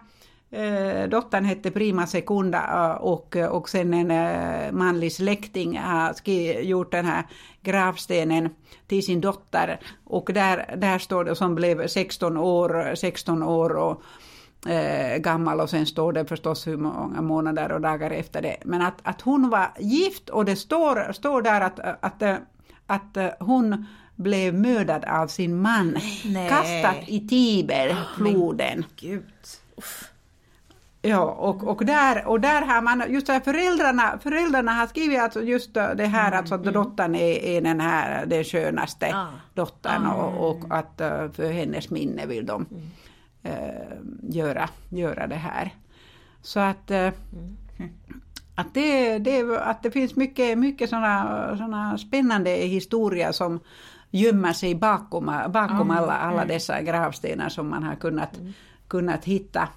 Eh, dottern hette Prima Secunda och, och sen en eh, manlig släkting har gjort den här gravstenen till sin dotter och där, där står det som blev 16 år, 16 år och eh, gammal och sen står det förstås hur många månader och dagar efter det. Men att, att hon var gift och det står, står där att, att, att, att hon blev mördad av sin man, Nej. kastad i Tiberfloden. Oh, Ja, och, och, där, och där har man, just här föräldrarna, föräldrarna har skrivit alltså just det här mm, alltså att mm. dottern är, är den här den skönaste ah. dottern ah. Och, och, att eh, för hennes minne vill de mm. äh, göra, göra det här. Så att, äh, att, det, det, att det finns mycket, mycket sådana såna spännande historier som gömmer sig bakom, bakom alla, alla dessa gravstenar som man har kunnat, mm. kunnat hitta.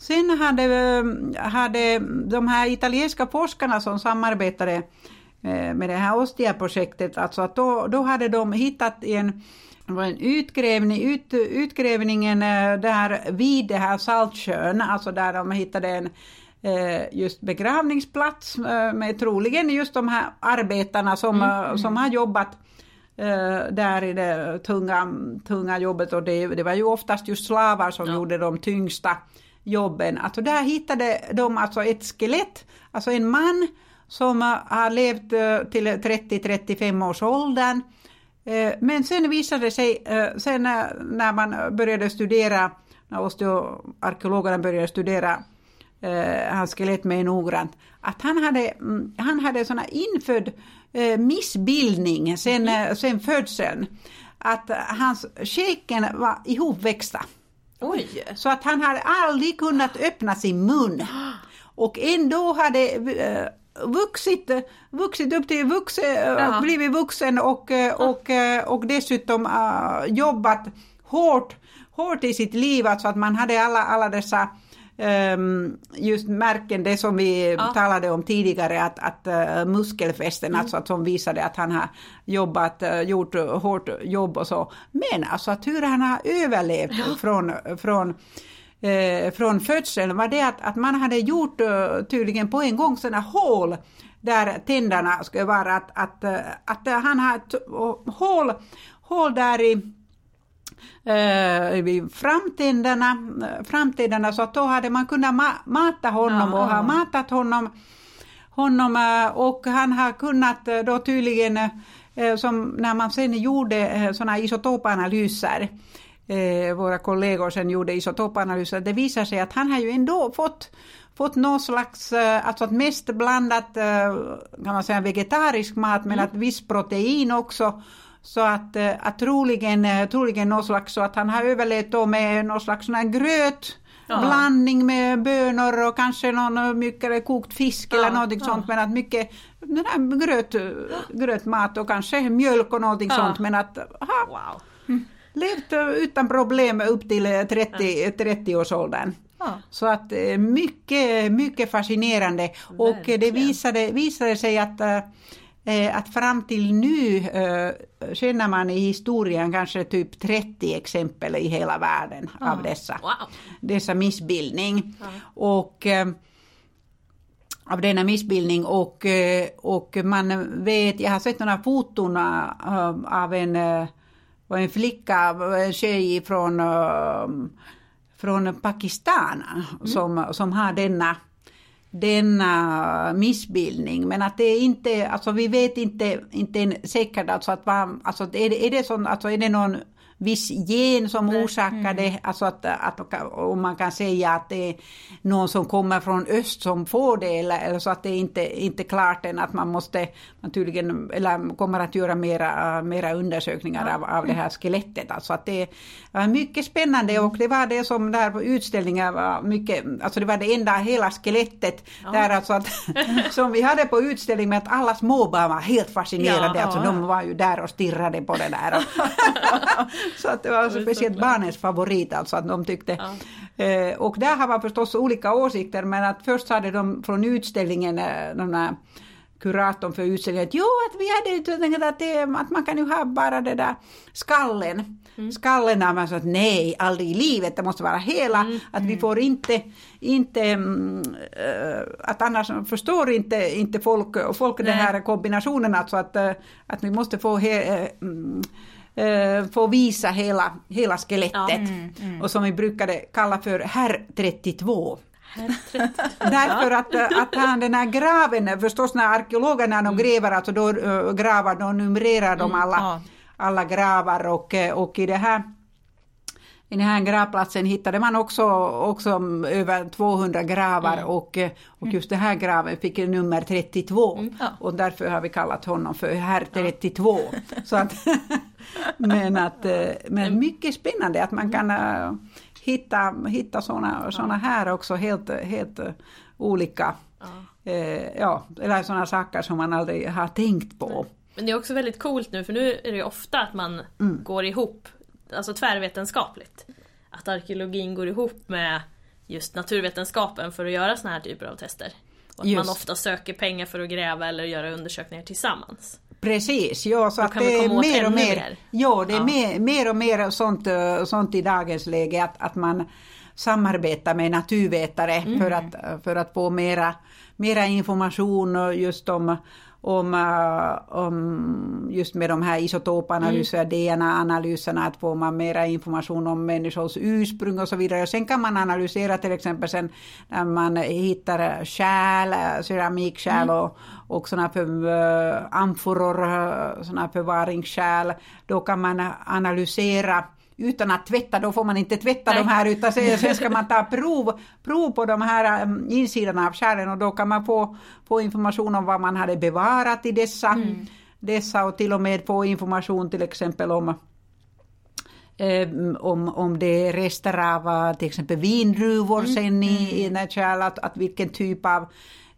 Sen hade, hade de här italienska forskarna som samarbetade eh, med det här Ostia-projektet, alltså att då, då hade de hittat en, en utgrävning, ut, utgrävningen eh, där vid det här Saltsjön, alltså där de hittade en eh, just begravningsplats med troligen just de här arbetarna som, mm. som har jobbat där i det tunga, tunga jobbet och det, det var ju oftast just slavar som ja. gjorde de tyngsta jobben. Alltså där hittade de alltså ett skelett, alltså en man som har levt eh, till 30-35 års åldern. Eh, men sen visade det sig, eh, sen när man började studera, när osteoarkeologerna började studera hans skelett mer noggrant, att han hade, mm, han hade såna infödd missbildning sen, mm. sen födseln. Att hans käken var ihopväxta. Oj. Så att han hade aldrig kunnat öppna sin mun. Och ändå hade eh, vuxit, vuxit upp till vuxen, ja. blivit vuxen och, eh, och, eh, och dessutom jobbat hårt, hårt i sitt liv, alltså att man hade alla, alla dessa just märken, det som vi ja. talade om tidigare, att, att uh, muskelfästen, mm. alltså att som visade att han har jobbat, uh, gjort hårt jobb och så. Men alltså att hur han har överlevt ja. från, från eh, från födseln var det att, att man hade gjort tydligen på en gång sådana hål där tänderna skulle vara, att, att, att, han har hål, hål där i eh, framtänderna, framtänderna så att då hade man kunnat ma mata honom och ha matat honom, honom eh, och han har kunnat eh, då tydligen eh, som när man sen gjorde sådana isotopanalyser våra kollegor sen gjorde isotopanalyser, det visar sig att han har ju ändå fått fått någon slags, alltså att mest blandat kan man säga vegetarisk mat men mm. att viss protein också Så att, att troligen, troligen någon slags, så att han har överlevt då med någon slags sån här gröt, ja. blandning med bönor och kanske någon mycket kokt fisk eller något ja. sånt men att mycket den här gröt, grötmat och kanske mjölk och någonting sånt men att aha, wow. Mm. levt utan problem upp till 30, 30 årsåldern. Ja. Så att mycket, mycket fascinerande och det visade, visade sig att att fram till nu känner man i historien kanske typ 30 exempel i hela världen ja. av dessa, wow. dessa missbildning. Ja. Och av denna missbildning och, och man vet, jag har sett några foton av en, en flicka, en tjej från, från Pakistan mm. som, som har denna denna missbildning. Men att det är inte, alltså vi vet inte, inte säkert alltså att man, alltså är det, är det, sån, alltså är det någon viss gen som orsakar det, mm. alltså att, att om man kan säga att det är någon som kommer från öst som får det eller, eller så att det inte inte klart än att man måste naturligen eller kommer att göra mera, mera undersökningar ja. av, av det här skelettet. Alltså att det var mycket spännande och det var det som där på utställningen var mycket, alltså det var det enda hela skelettet ja. där alltså att som vi hade på utställning med att alla småbarn var helt fascinerade, ja, alltså de var ju där och stirrade på det där. Så att det var alltså speciellt barnens favorit alltså att de tyckte. Ja. Eh, och där har man förstås olika åsikter men att först hade de från utställningen, eh, de där kuratorn för utställningen att jo, att vi hade tänkt att, det, att man kan ju ha bara det där skallen. Mm. Skallen har man sagt nej, aldrig i livet, det måste vara hela, mm. att vi mm. får inte, inte äh, att annars förstår inte, inte folk, folk den här kombinationen, alltså att, att vi måste få he, äh, eh, få visa hela, hela skelettet. Ja. Mm, mm. Och som vi brukade kalla för herr 32. Därför att, att han, den här graven, förstås när arkeologerna de mm. gräver, alltså då uh, gravar, då numrerar de mm, alla, ja. alla gravar och, och i det här i den här gravplatsen hittade man också, också över 200 gravar mm. och, och just den här graven fick nummer 32 mm. ja. och därför har vi kallat honom för herr 32. Ja. Så att, men att, eh, men mycket spännande att man kan uh, hitta, hitta sådana såna här också helt, helt uh, olika, ja. Ja, eller sådana saker som man aldrig har tänkt på. Men det är också väldigt coolt nu för nu är det ofta att man mm. går ihop alltså tvärvetenskapligt. Att arkeologin går ihop med just naturvetenskapen för att göra såna här typer av tester. Och att just. man ofta söker pengar för att gräva eller göra undersökningar tillsammans. Precis, ja så att det är mer och mer, mer. Ja, det är ja. Mer, mer och mer sånt, eh, sånt i dagens läge att, att man samarbetar med naturvetare mm. för, att, för att få mera, mera information just om om, uh, om just med de här isotopanalyserna, mm. DNA-analyserna, att får man mera information om människors ursprung och så vidare. Sen kan man analysera till exempel sen när man hittar kärl, keramikkärl mm. och, och sådana uh, amforor, sådana förvaringskärl. Då kan man analysera utan att tvätta, då får man inte tvätta Nej. de här utan sen ska man ta prov, prov på de här um, insidorna av kärlen och då kan man få, få information om vad man hade bevarat i dessa, mm. dessa och till och med få information till exempel om eh, om, om det är rester av uh, till exempel vindruvor mm. sen i, mm. i kärl, att, att vilken typ av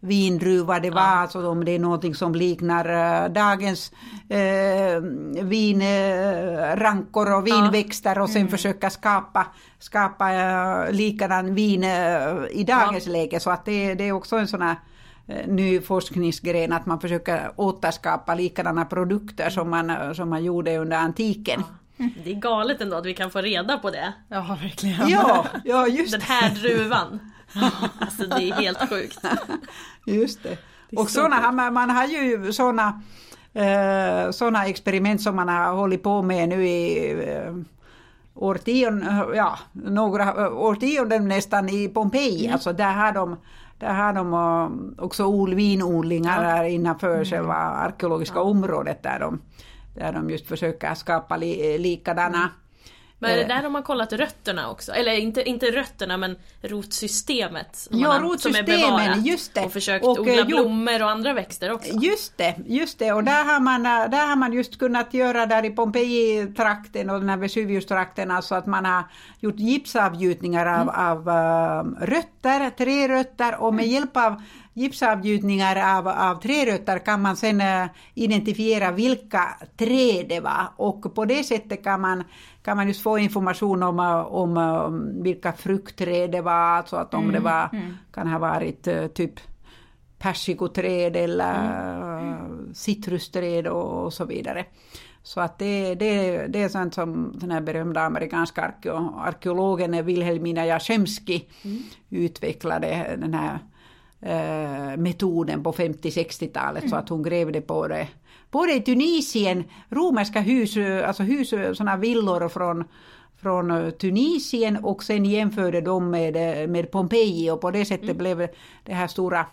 vindruva det var, ja. alltså om det är någonting som liknar uh, dagens uh, vinrankor och vinväxter och sen mm. försöka skapa, skapa uh, likadan vin uh, i dagens ja. läge. Så att det, det är också en sån här ny forskningsgren att man försöker återskapa likadana produkter som man, som man gjorde under antiken. Ja. Det är galet ändå att vi kan få reda på det. Ja, verkligen. Ja, ja just Den här druvan. Alltså det är helt sjukt. Just det. det och såna, man, man har ju sådana eh, såna experiment som man har hållit på med nu i eh, årtionden, ja, några årtionden nästan i Pompeji. Mm. Alltså där har de där har de eh, också vinodlingar ja. innanför mm. själva arkeologiska ja. området där de, där de just försöker skapa li, likadana Men det där har kollat rötterna också? Eller inte, inte rötterna men rotsystemet? Ja, rotsystemen, just det. Och försökt och, odla blommor och andra växter också? Just det, just det. Och där har man, där har man just kunnat göra där i Pompeji-trakten och den här Vesuvius-trakten, alltså att man har gjort gipsavgjutningar av, mm. av uh, rötter, trärötter och med mm. hjälp av gipsavgjutningar av, av trärötter kan man sen uh, identifiera vilka träd det var och på det sättet kan man, kan man just få information om, uh, om um, vilka fruktträd det var, alltså att om mm. det var, mm. kan ha varit typ persikoträd eller mm. citrusträd och, och så vidare. Så att det, det, det är sånt som den här berömda amerikanska arkeologen Wilhelmina Jasemski mm. utvecklade den här eh, metoden på 50-60-talet mm. så att hon grävde på det. Både i Tunisien, romerska hus, alltså hus, sådana villor från från Tunisien och sen jämförde de med, med Pompeji och på det sättet mm. blev det här stora,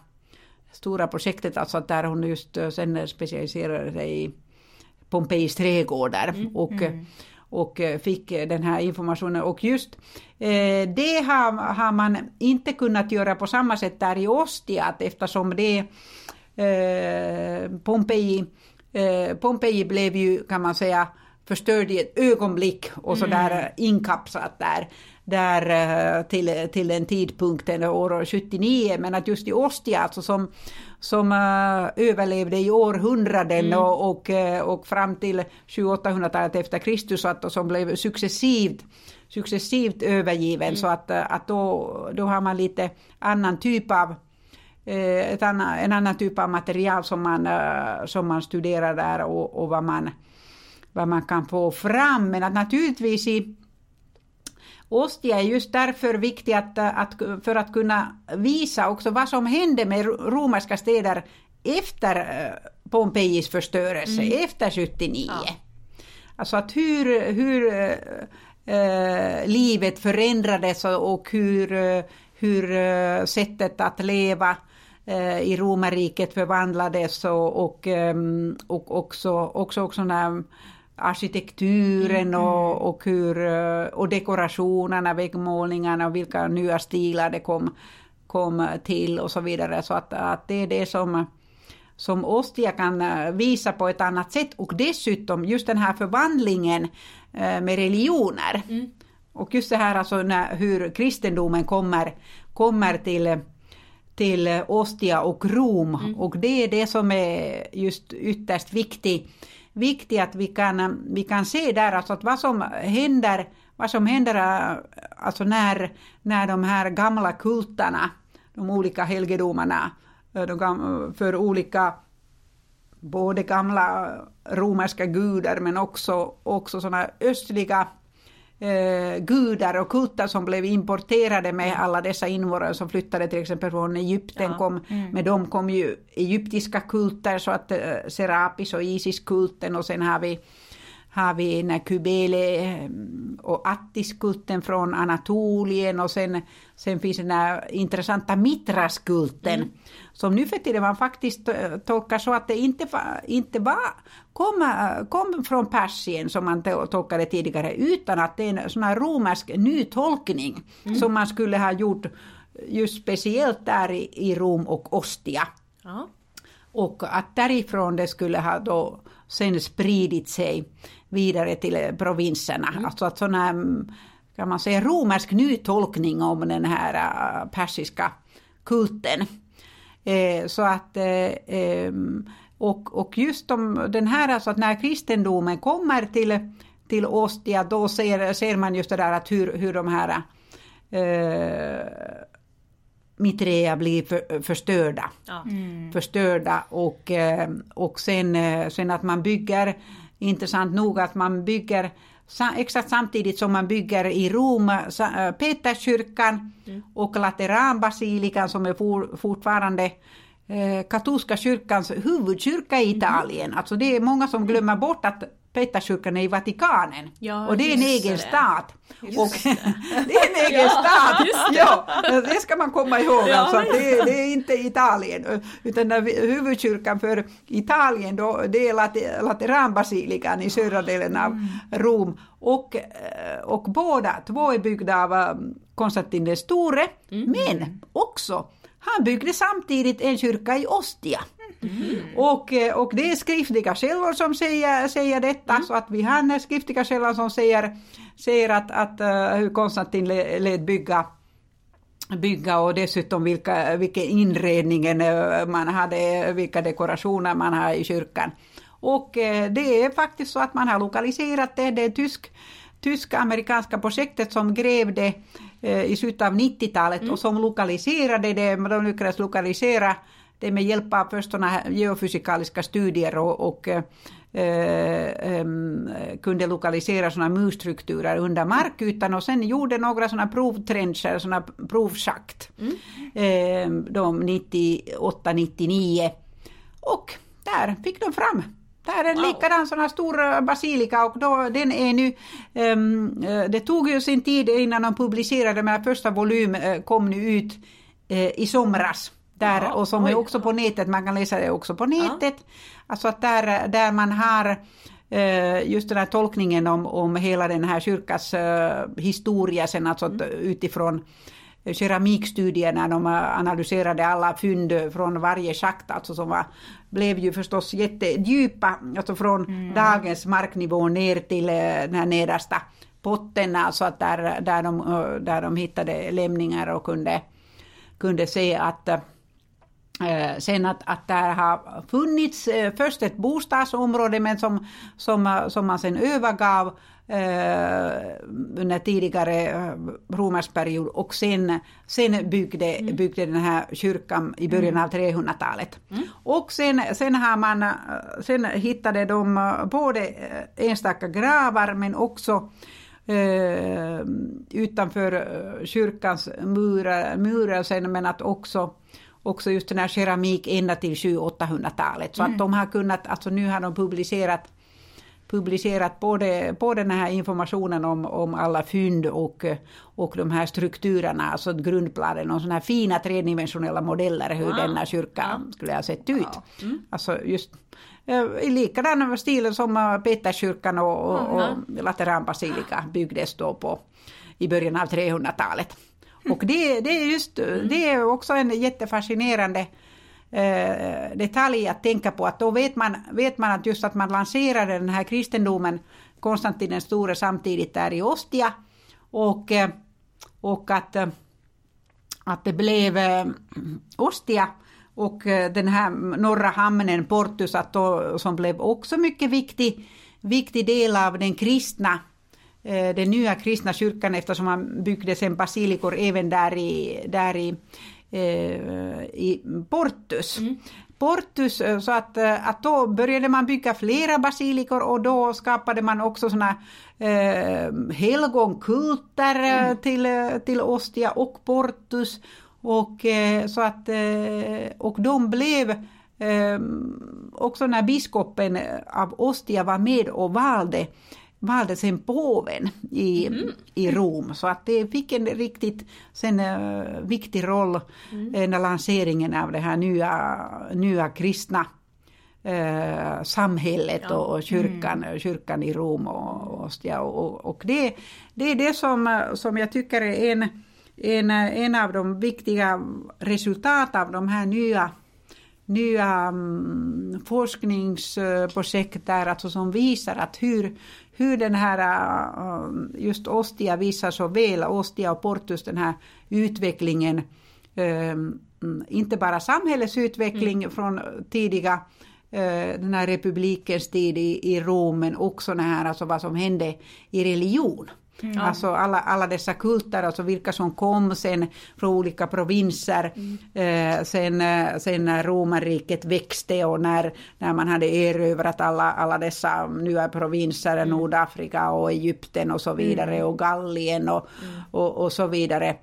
stora projektet, alltså där hon just sen specialiserade sig i Pompejis trädgårdar mm. och, mm. Och fick den här informationen. Och just eh, det har, har man inte kunnat göra på samma sätt där i Ostia eftersom det eh, Pompeji, eh, Pompeji blev ju kan man säga förstörd i ett ögonblick och så där mm. inkapslat där där eh, till, till den tidpunkten år 79 men att just i Ostia alltså som som uh, överlevde i århundraden mm. och, och, eh, och fram till 700-800-talet efter Kristus och som blev successivt successivt övergiven mm. så att, eh, att då, då har man lite annan typ av ett annan, en annan typ av material som man, som man studerar där och, och vad, man, vad man kan få fram. Men att naturligtvis i, Ostia är just därför viktig att, att, för att kunna visa också vad som hände med romerska städer efter eh, Pompejis förstörelse, mm. efter 79. Ja. Alltså att hur, hur äh, livet förändrades och hur, hur sättet att leva äh, i romarriket förvandlades och, och, och också, också, också när arkitekturen mm, och, mm. och, hur, och dekorationerna, väggmålningarna och vilka nya stilar det kom, kom till och så vidare. Så att, att det är det som, som Ostia kan visa på ett annat sätt och dessutom just den här förvandlingen eh, med religioner. Mm. Och just det här alltså när, hur kristendomen kommer, kommer till till Ostia och Rom mm. och det är det som är just ytterst viktigt viktigt att vi kan, vi kan se där alltså att vad som händer, vad som händer äh, alltså när, när de här gamla kultarna, de olika helgedomarna äh, de, för olika både gamla romerska gudar men också, också sådana östliga eh, gudar och kulter som blev importerade med alla dessa invånare som flyttade till exempel från Egypten. Ja. Kom, mm. Med dem kom ju egyptiska kulter, så att eh, Serapis och Isis-kulten och sen har vi har vi Kybele eh, och Attiskulten från Anatolien och sen, sen finns den här intressanta Mitraskulten mm. som nu för tiden man faktiskt tolkar så att det inte, inte var, kom, kom från Persien som man tolkade tidigare utan att det är en sån här romersk nytolkning mm. som man skulle ha gjort just speciellt där i, i Rom och Ostia. Ja. Och att därifrån det skulle ha då sen spridit sig vidare till provinserna. Mm. Alltså att sån här, kan man säga, romersk nytolkning om den här äh, persiska kulten. Eh, så att eh, och, och just om den här, alltså att när kristendomen kommer till, till Ostia, då ser, ser man just det där att hur, hur de här eh, Mitrea blir för, förstörda. Mm. Förstörda och, och sen, sen att man bygger intressant nog att man bygger exakt samtidigt som man bygger i Rom äh, Peterskyrkan mm. och Lateranbasilikan som är for, fortfarande eh, katolska kyrkans huvudkyrka i mm. Italien. Mm. Alltså det är många som glömmer bort att Peterskyrkan är i Vatikanen. Ja, och det är en egen det. stat. Just och det är en egen Ja, stat! det. Ja, det ska man komma ihåg. Ja, alltså, det, det är inte Italien. Utan när vi- huvudkyrkan för Italien då, det är Late- Lateranbasilikan i södra delen av Mm. Rom. Och, eh, och båda två är byggda av eh, Konstantin den store. Mm. Men också, han byggde samtidigt en kyrka i Ostia. Mm. Och, eh, och det är skriftliga källor som säger, säger detta, Mm. så att vi har en skriftliga källor som säger, säger att, att eh, hur Konstantin lät bygga bygga och dessutom vilka, vilken inredningen eh, man hade, vilka dekorationer man har i kyrkan. Och det är faktiskt så att man har lokaliserat det, det tysk, tysk-amerikanska projektet som grävde eh, i slutet av 90-talet och som lokaliserade det, de lyckades lokalisera det med hjälp av först såna här geofysikaliska studier och, och eh, em, kunde lokalisera såna musstrukturer under markytan och sen gjorde några såna provtrencher, såna provschakt. Eh, de 98-99. Och där fick de fram där är en Wow. likadan sån här stor eh, basilika och då, den är nu, eh, det tog ju sin tid innan de publicerade, men första volym kom nu ut eh, i somras. Där, Jaha, och som är oj. också på nätet, man kan läsa det också på nätet. Alltså att där, där man har eh, just den här tolkningen om, om hela den här kyrkas eh, historia sen, alltså att utifrån keramikstudier när de analyserade alla fynd från varje schakt, alltså som var, blev ju förstås jättedjupa, alltså från dagens marknivå ner till eh, den här nedersta potten, alltså att där, där, de, där de hittade lämningar och kunde, kunde se att sen att, att där har funnits eh, först ett bostadsområde men som, som, eh, som man sen övergav eh, under tidigare eh, romersk period. Och sen, sen byggde, byggde den här kyrkan i början av 300-talet. Och sen, sen har man, eh, sen hittade de eh, både eh, enstaka gravar men också eh, utanför eh, kyrkans murar, murar sen, men att också också just den här keramik ända till 700-800-talet. Så att de har kunnat, alltså nu har de publicerat publicerat både, både den här informationen om, om alla fynd och, och de här strukturerna, alltså grundplanen och sådana här fina tredimensionella modeller hur Wow. denna kyrka skulle ha sett ut. Ja. Mm. Alltså just eh, i likadan stil som eh, Peterskyrkan och, och, och Lateranbasilika byggdes då på i början av 300-talet. Och det, det är just, det är också en jättefascinerande eh, detalj att tänka på. Att då vet man, vet man att just att man lanserade den här kristendomen, Konstantin den store samtidigt där i Ostia. Och, eh, och att, eh, att det blev eh, Ostia och eh, den här norra hamnen Portus att då, som blev också mycket viktig, viktig del av den kristna eh, den nya kristna kyrkan eftersom man byggde sen basilikor även där i, där i, eh, i Portus. Portus, eh, så att, eh, att då började man bygga flera basilikor och då skapade man också såna eh, helgonkulter eh, till, eh, till Ostia och Portus. Och, eh, så att, eh, och de blev eh, också när biskopen av Ostia var med och valde valde sen påven i, i Rom. Så att det fick en riktigt sen, eh, viktig roll eh, när lanseringen av det här nya, nya kristna eh, samhället Ja. och, och kyrkan, kyrkan i Rom och, och. Och, och det, det är det som, som jag tycker är en, en, en av de viktiga resultat av de här nya nya mm, forskningsprojekt där alltså som visar att hur, hur den här äh, just Ostia visar så väl, Ostia och Portus den här utvecklingen, äh, mm, inte bara samhällets utveckling från tidiga äh, den här republikens tid i, i Rom men också den här, alltså vad som hände i religion. Alltså alla, alla dessa kulter, alltså vilka som kom sen från olika provinser, eh, sen, eh, sen när romarriket växte och när, när man hade erövrat alla, alla dessa nya provinser, Nordafrika och Egypten och så vidare och Gallien och, och, och så vidare.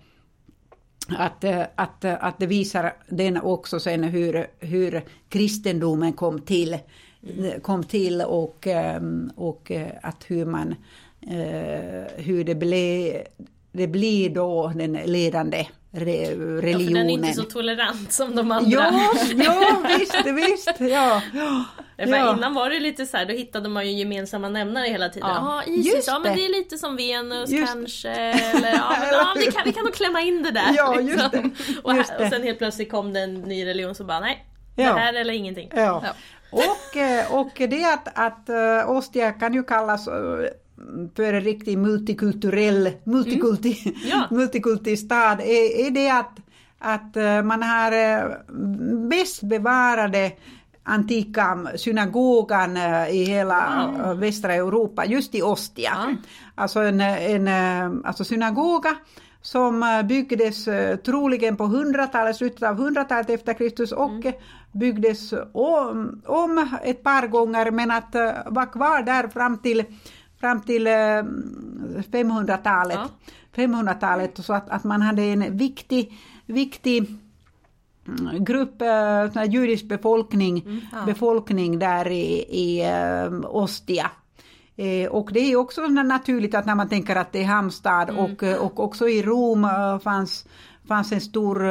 Att, eh, att, eh, att det visar den också sen hur, hur kristendomen kom till mm. kom till och, och att hur man hur det blev det blir då den ledande re, religionen. Ja, för den är inte så tolerant som de andra. Ja, ja visst, visst. Ja. Ja. Innan var det lite så här, då hittade man ju gemensamma nämnare hela tiden. Ja, Isis, ja men det är lite som Venus just kanske. Eller, ja, men, ja vi, kan, vi kan nog klämma in det där. Ja, just liksom. det. Och, här, och sen helt plötsligt kom det en ny religion som bara, nej, det här eller ingenting. Ja. Och, eh, och det att, att uh, Ostia kan ju kallas för en riktig multikulturell, multikulti, mm. ja. multikulti stad är, är det att, att man har bäst bevarade antika synagogan i hela mm. västra Europa, just i Ostia. Mm. Alltså en, en alltså synagoga som byggdes troligen på 100-talet, slutet av 100-talet efter Kristus och mm. byggdes om, om ett par gånger men att var kvar där fram till fram till 500-talet. Ja. 500-talet så att, att man hade en viktig, viktig mm, grupp äh, judisk befolkning, mm, ja. befolkning där i, i äh, Ostia. Eh, och det är också naturligt att när man tänker att det är hamnstad mm. och, och också i Rom fanns fanns en stor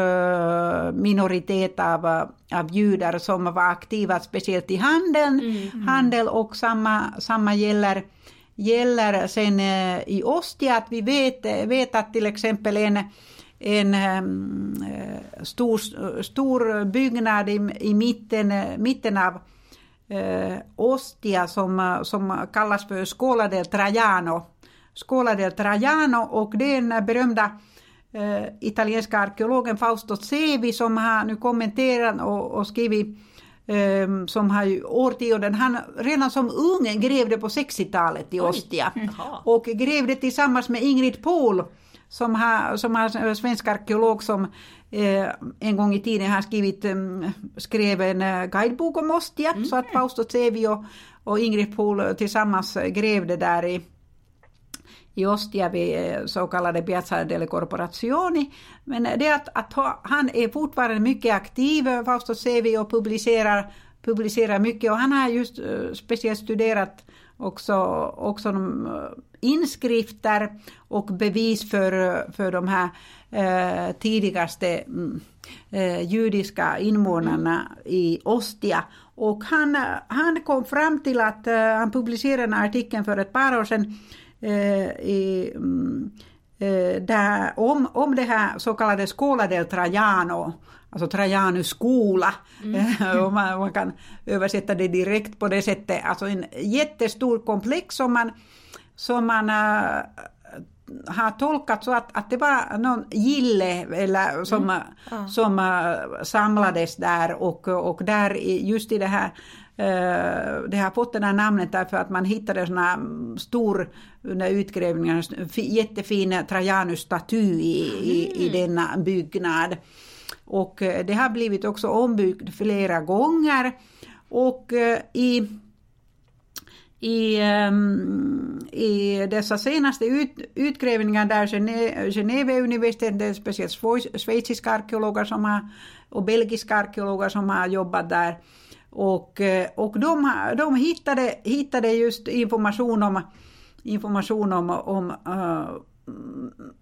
minoritet av, av judar som var aktiva speciellt i handeln. Mm. Handel och samma, samma gäller gäller sen eh, i Ostia att vi vet, eh, vet att till exempel en, en ehm, eh, stor, stor byggnad i, i mitten, mitten av Ostia som, som kallas för Scola del Trajano. Scola del Trajano och den berömda italienska arkeologen Fausto Sevi som har nu kommenterat och, och skrivit um, som har ju årtionden, han redan som ung grävde på 60-talet i Ostia. Och grävde tillsammans med Ingrid Pohl som har, som har en svensk arkeolog som eh, en gång i tiden har skrivit, um, skrev en uh, guidebok om Ostia. Mm. Så att Fausto Tsevi och, och Ingrid Pohl tillsammans grävde där i i Ostia vid eh, så kallade Piazza delle Corporazioni. Men det att, att han är fortfarande mycket aktiv, Fausto Sevi, och publicerar, publicerar mycket. Och han har just eh, speciellt studerat också, också de, eh, inskrifter och bevis för, för de här eh, tidigaste mm, eh, judiska invånarna i Ostia. Och han, han kom fram till att, han publicerade en artikel för ett par år sedan, i, mm, eh, där, om, om det här så kallade Scola del Traiano, alltså Trajanus skola, mm. om man, man, kan översätta det direkt på det sättet, alltså en jättestor komplex som man, som man äh, har tolkat så att, att det var någon gille eller som, mm. ja. som äh, samlades där och, och där just i det här Eh, det har fått det här namnet därför att man hittade såna mm, stor, under utgrävningarna, jättefin Trajanus-staty i, i, i mm. denna byggnad. Och eh, det har blivit också ombyggd flera gånger. Och eh, i i, um, i dessa senaste ut, utgrävningar där Genève-universitetet, speciellt schweiziska arkeologer som har, och belgiska arkeologer som har jobbat där, och, eh, och de, de hittade, hittade just information om, information om, om uh,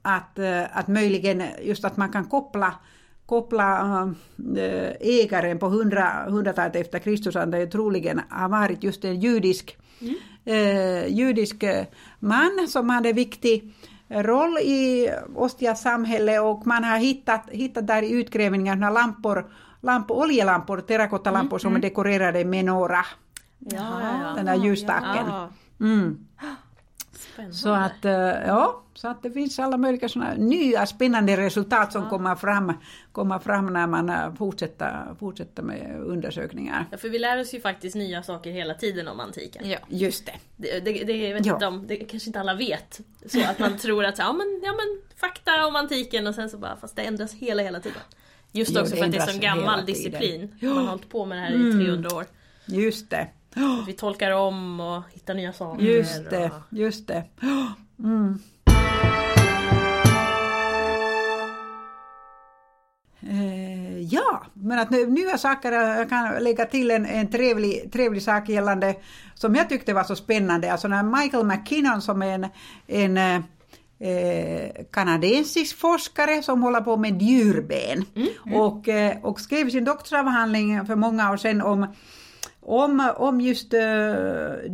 att, uh, att möjligen just att man kan koppla koppla ägaren på 100, 100-talet efter Kristus, han det troligen har varit just en judisk, mm. uh, judisk man som hade viktig roll i Ostias samhälle och man har hittat, hittat där i utgrävningarna lampor lampor, oljelampor, terrakottalampor mm, som mm. är dekorerade med några. Ja, Den där ljusstaken. Ja. Mm. Så att, eh, ja, så att det finns alla möjliga såna nya spännande resultat som ja. kommer, fram, kommer fram när man eh, fortsätter, fortsätter med undersökningar. Ja, för vi lär oss ju faktiskt nya saker hela tiden om antiken. Ja, just det. Det, det, det, vet ja. om, det kanske inte alla vet. Så att man tror att ja, men, ja, men fakta om antiken och sen så bara, fast det ändras hela, hela tiden. Just också för att det är så gammal disciplin. Man har hållit på med det här i 300 mm. år. Just det. Vi tolkar om och hittar nya saker. Just det, och... just det. Mm. Uh, ja, men att nya saker, jag kan lägga till en, en trevlig, trevlig sak gällande, som jag tyckte var så spännande, alltså när Michael McKinnon som är en, en eh, kanadensisk forskare som håller på med djurben mm, mm. Och, eh, och skrev sin doktorsavhandling för många år sedan om om, om just uh,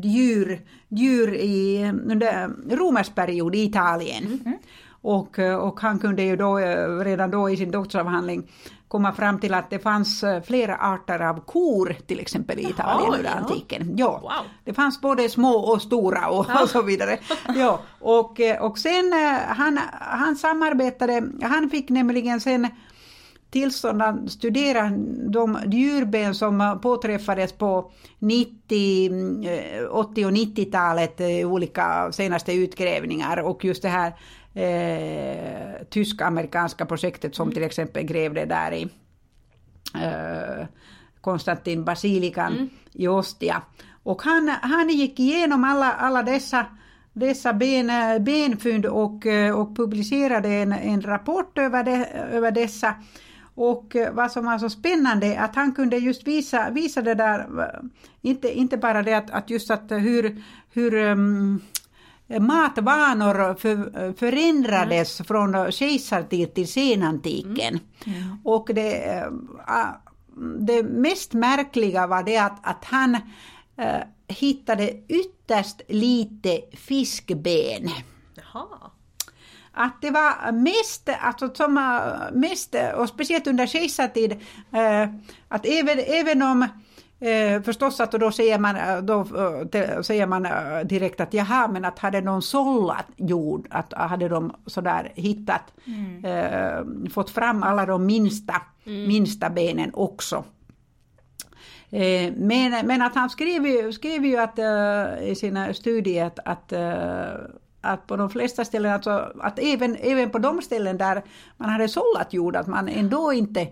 djur, djur i, under romersk period i Italien. Mm. mm. Och, och han kunde ju då redan då i sin doktorsavhandling komma fram till att det fanns eh, flera arter av kor till exempel i Italien Jaha, under ja. antiken. Ja, wow. Det fanns både små och stora och, ja. och så vidare. Ja, och, eh, och sen eh, han, han samarbetade, han fick nämligen sen tillstånd att studera de djurben som påträffades på 90, 80 och 90-talet, olika senaste utgrävningar och just det här eh, tysk-amerikanska projektet som mm. till exempel grävde där i eh, Konstantin Basilikan mm. i Ostia. Och han, han gick igenom alla, alla dessa, dessa ben, benfynd och, och publicerade en, en rapport över, de, över dessa. Och vad som var så spännande att han kunde just visa, visa det där, inte, inte bara det att, att just att hur, hur um, matvanor för, förändrades mm. från kejsartid till senantiken. Mm. Och det, äh, det mest märkliga var det att, att han äh, hittade ytterst lite fiskben. Jaha. Att det var mest, alltså som äh, mest, och speciellt under kejsartid, äh, att även, även om Eh, förstås att då säger man, eh, då, eh, säger man eh, direkt att jaha, men att hade någon sållat jord, att hade de sådär hittat, mm. eh, fått fram alla de minsta, mm. minsta benen också. Eh, men, men att han skrev ju, skrev ju att, i sina studier att, att att på de flesta ställen, alltså att även, även på de ställen där man hade sållat jord, att man ändå inte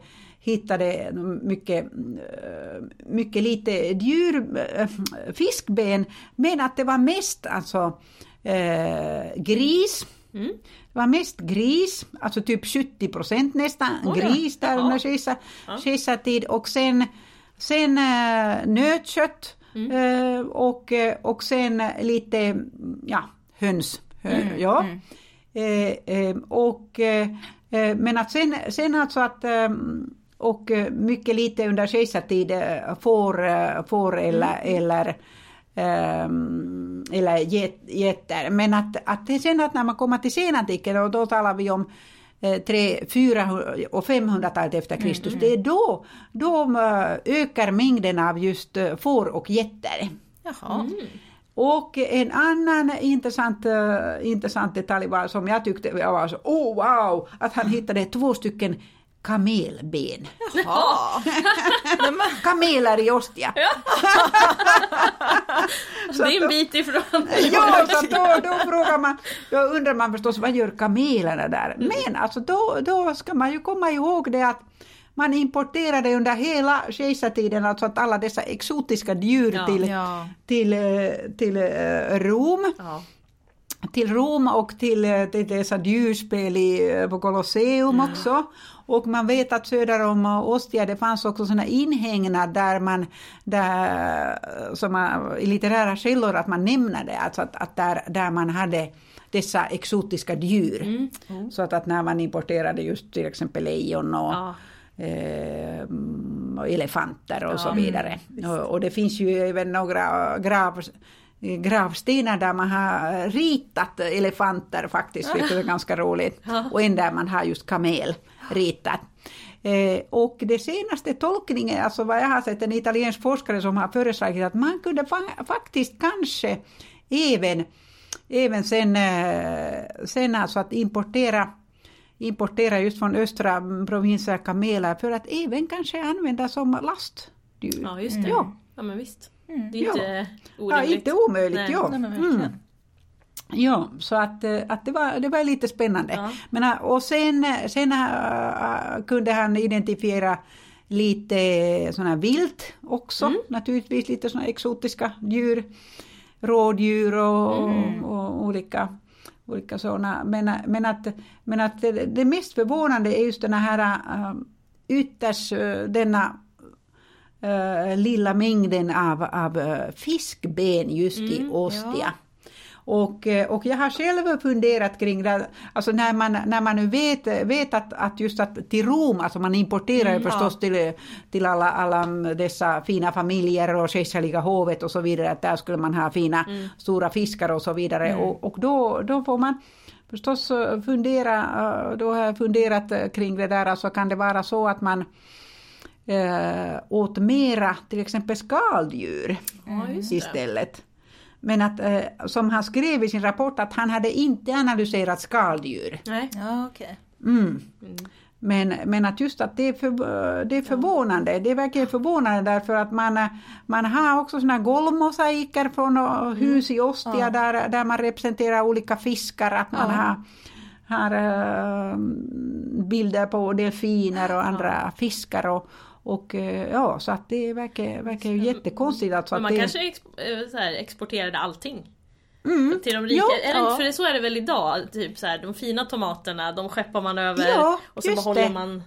hittade mycket, eh, mycket lite djur, eh, fiskben, men att det var mest alltså eh, gris, Mm. Det var mest gris, alltså typ 70 procent nästan oh, gris där under kejsartid och sen, sen äh, nötkött mm. äh, och, och sen lite ja, höns. Mm. Ja. Äh, och, men att sen, sen alltså att och eh, mycket lite under kejsartid eh, får, eh, får eller, mm. eller Um, eller getter. Men att, att sen att när man kommer till senantiken, och då talar vi om eh, 3, 400 och 500-talet efter Kristus, mm, mm. det är då, då ökar mängden av just får och getter. Jaha. Mm. Och en annan intressant, uh, intressant detalj var som jag tyckte var så, oh wow, att han hittade två stycken kamelben. Jaha. Kameler i Ostia. det är en bit ifrån. ja, så då, då, frågar man, då undrar man förstås vad gör kamelerna där? Mm. Men alltså då, då ska man ju komma ihåg det att man importerade under hela kejsartiden alltså att alla dessa exotiska djur ja, till, ja. till, eh, till, till uh, Rom. Ja till Rom och till, eh, till dessa djurspel i, på Colosseum också. Och man vet att söder om Ostia det fanns också sådana inhägnad där man, där, som man, i litterära källor att man nämner det, alltså att, att där, där man hade dessa exotiska djur. Mm. Mm. Så att, att när man importerade just till exempel lejon och ja. eh, elefanter och ja, så vidare. Mm, och, och, det finns ju även några grav gravstenar där man har ritat elefanter faktiskt, vilket är ganska roligt. Och en där man har just kamel ritat. Eh, och det senaste tolkningen, alltså vad jag har sett, en italiensk forskare som har föreslagit att man kunde fa faktiskt kanske även, även sen, eh, sen alltså att importera importera just från östra provinser kameler för att även kanske använda som lastdjur. Ja, just det. Ja, ja men visst. Mm. Det är inte ja. orimligt. Ja, inte omöjligt. Nej. Ja. Nej, mm. Ja, så att, eh, att det, var, det var lite spännande. Ja. Men, eh, och sen, sen uh, kunde han identifiera lite sådana vilt också, mm. naturligtvis lite sådana exotiska djur, rådjur och, mm. och, och olika, olika sådana. Men, men, att, men att det, det mest förvånande är just den här uh, ytterst denna uh, lilla mängden av, av uh, fiskben just mm, i Ostia. Ja. Och, och jag har själv funderat kring det, alltså när man, när man nu vet, vet att, att just att till Rom, alltså man importerar mm, förstås ja. till, till alla, alla dessa fina familjer och kejsarliga hovet och så vidare, att där skulle man ha fina mm. stora fiskar och så vidare. Mm. Och, och då, då får man förstås fundera, då har jag funderat kring det där, alltså kan det vara så att man eh, åt mera till exempel skaldjur ja, istället. Men att, eh, som han skrev i sin rapport att han hade inte analyserat skaldjur. Nej. Ja, okay. Mm. Mm. Men, men att just att det är, för, det är förvånande, det är verkligen förvånande därför att man, man har också såna golvmosaiker från hus i Ostia mm. där, där man representerar olika fiskar, att man har, har uh, bilder på delfiner och andra fiskar och, och eh, ja, så att det verkar, verkar ju jättekonstigt. Alltså Men man det... kanske ex eh, så här, exporterade allting? Mm. Till de rika. Ja, eller, ja. För det, så är det väl idag? Typ så här, de fina tomaterna de skeppar man över ja, och så behåller det. man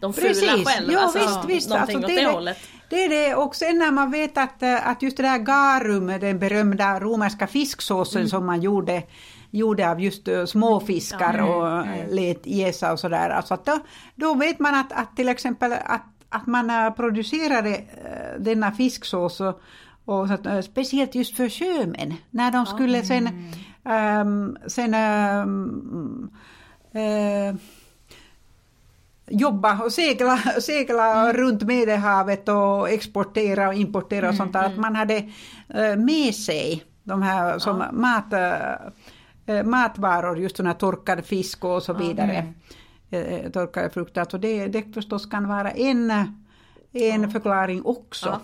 de fula Precis. själv. Ja, alltså, visst, visst. Alltså, det, det, hållet. det är det. Och sen när man vet att, eh, att just det där garum, den berömda romerska fisksåsen mm. som man gjorde gjorde av just småfiskar ja, och mm. lät jäsa och sådär. Alltså att då, då vet man att, att till exempel att att man producerade äh, denna fisksås och, och så, äh, speciellt just för sjömän när de skulle sen, ähm, sen ähm, äh, jobba och segla, segla mm. runt Medelhavet och exportera och importera och sånt där, mm. att man hade med sig de här som ja. mat, matvaror, just sån här torkad fisk och så vidare. Mm. Eh, torkade frukter. Så det, det förstås kan vara en, en ja. förklaring också. Ja.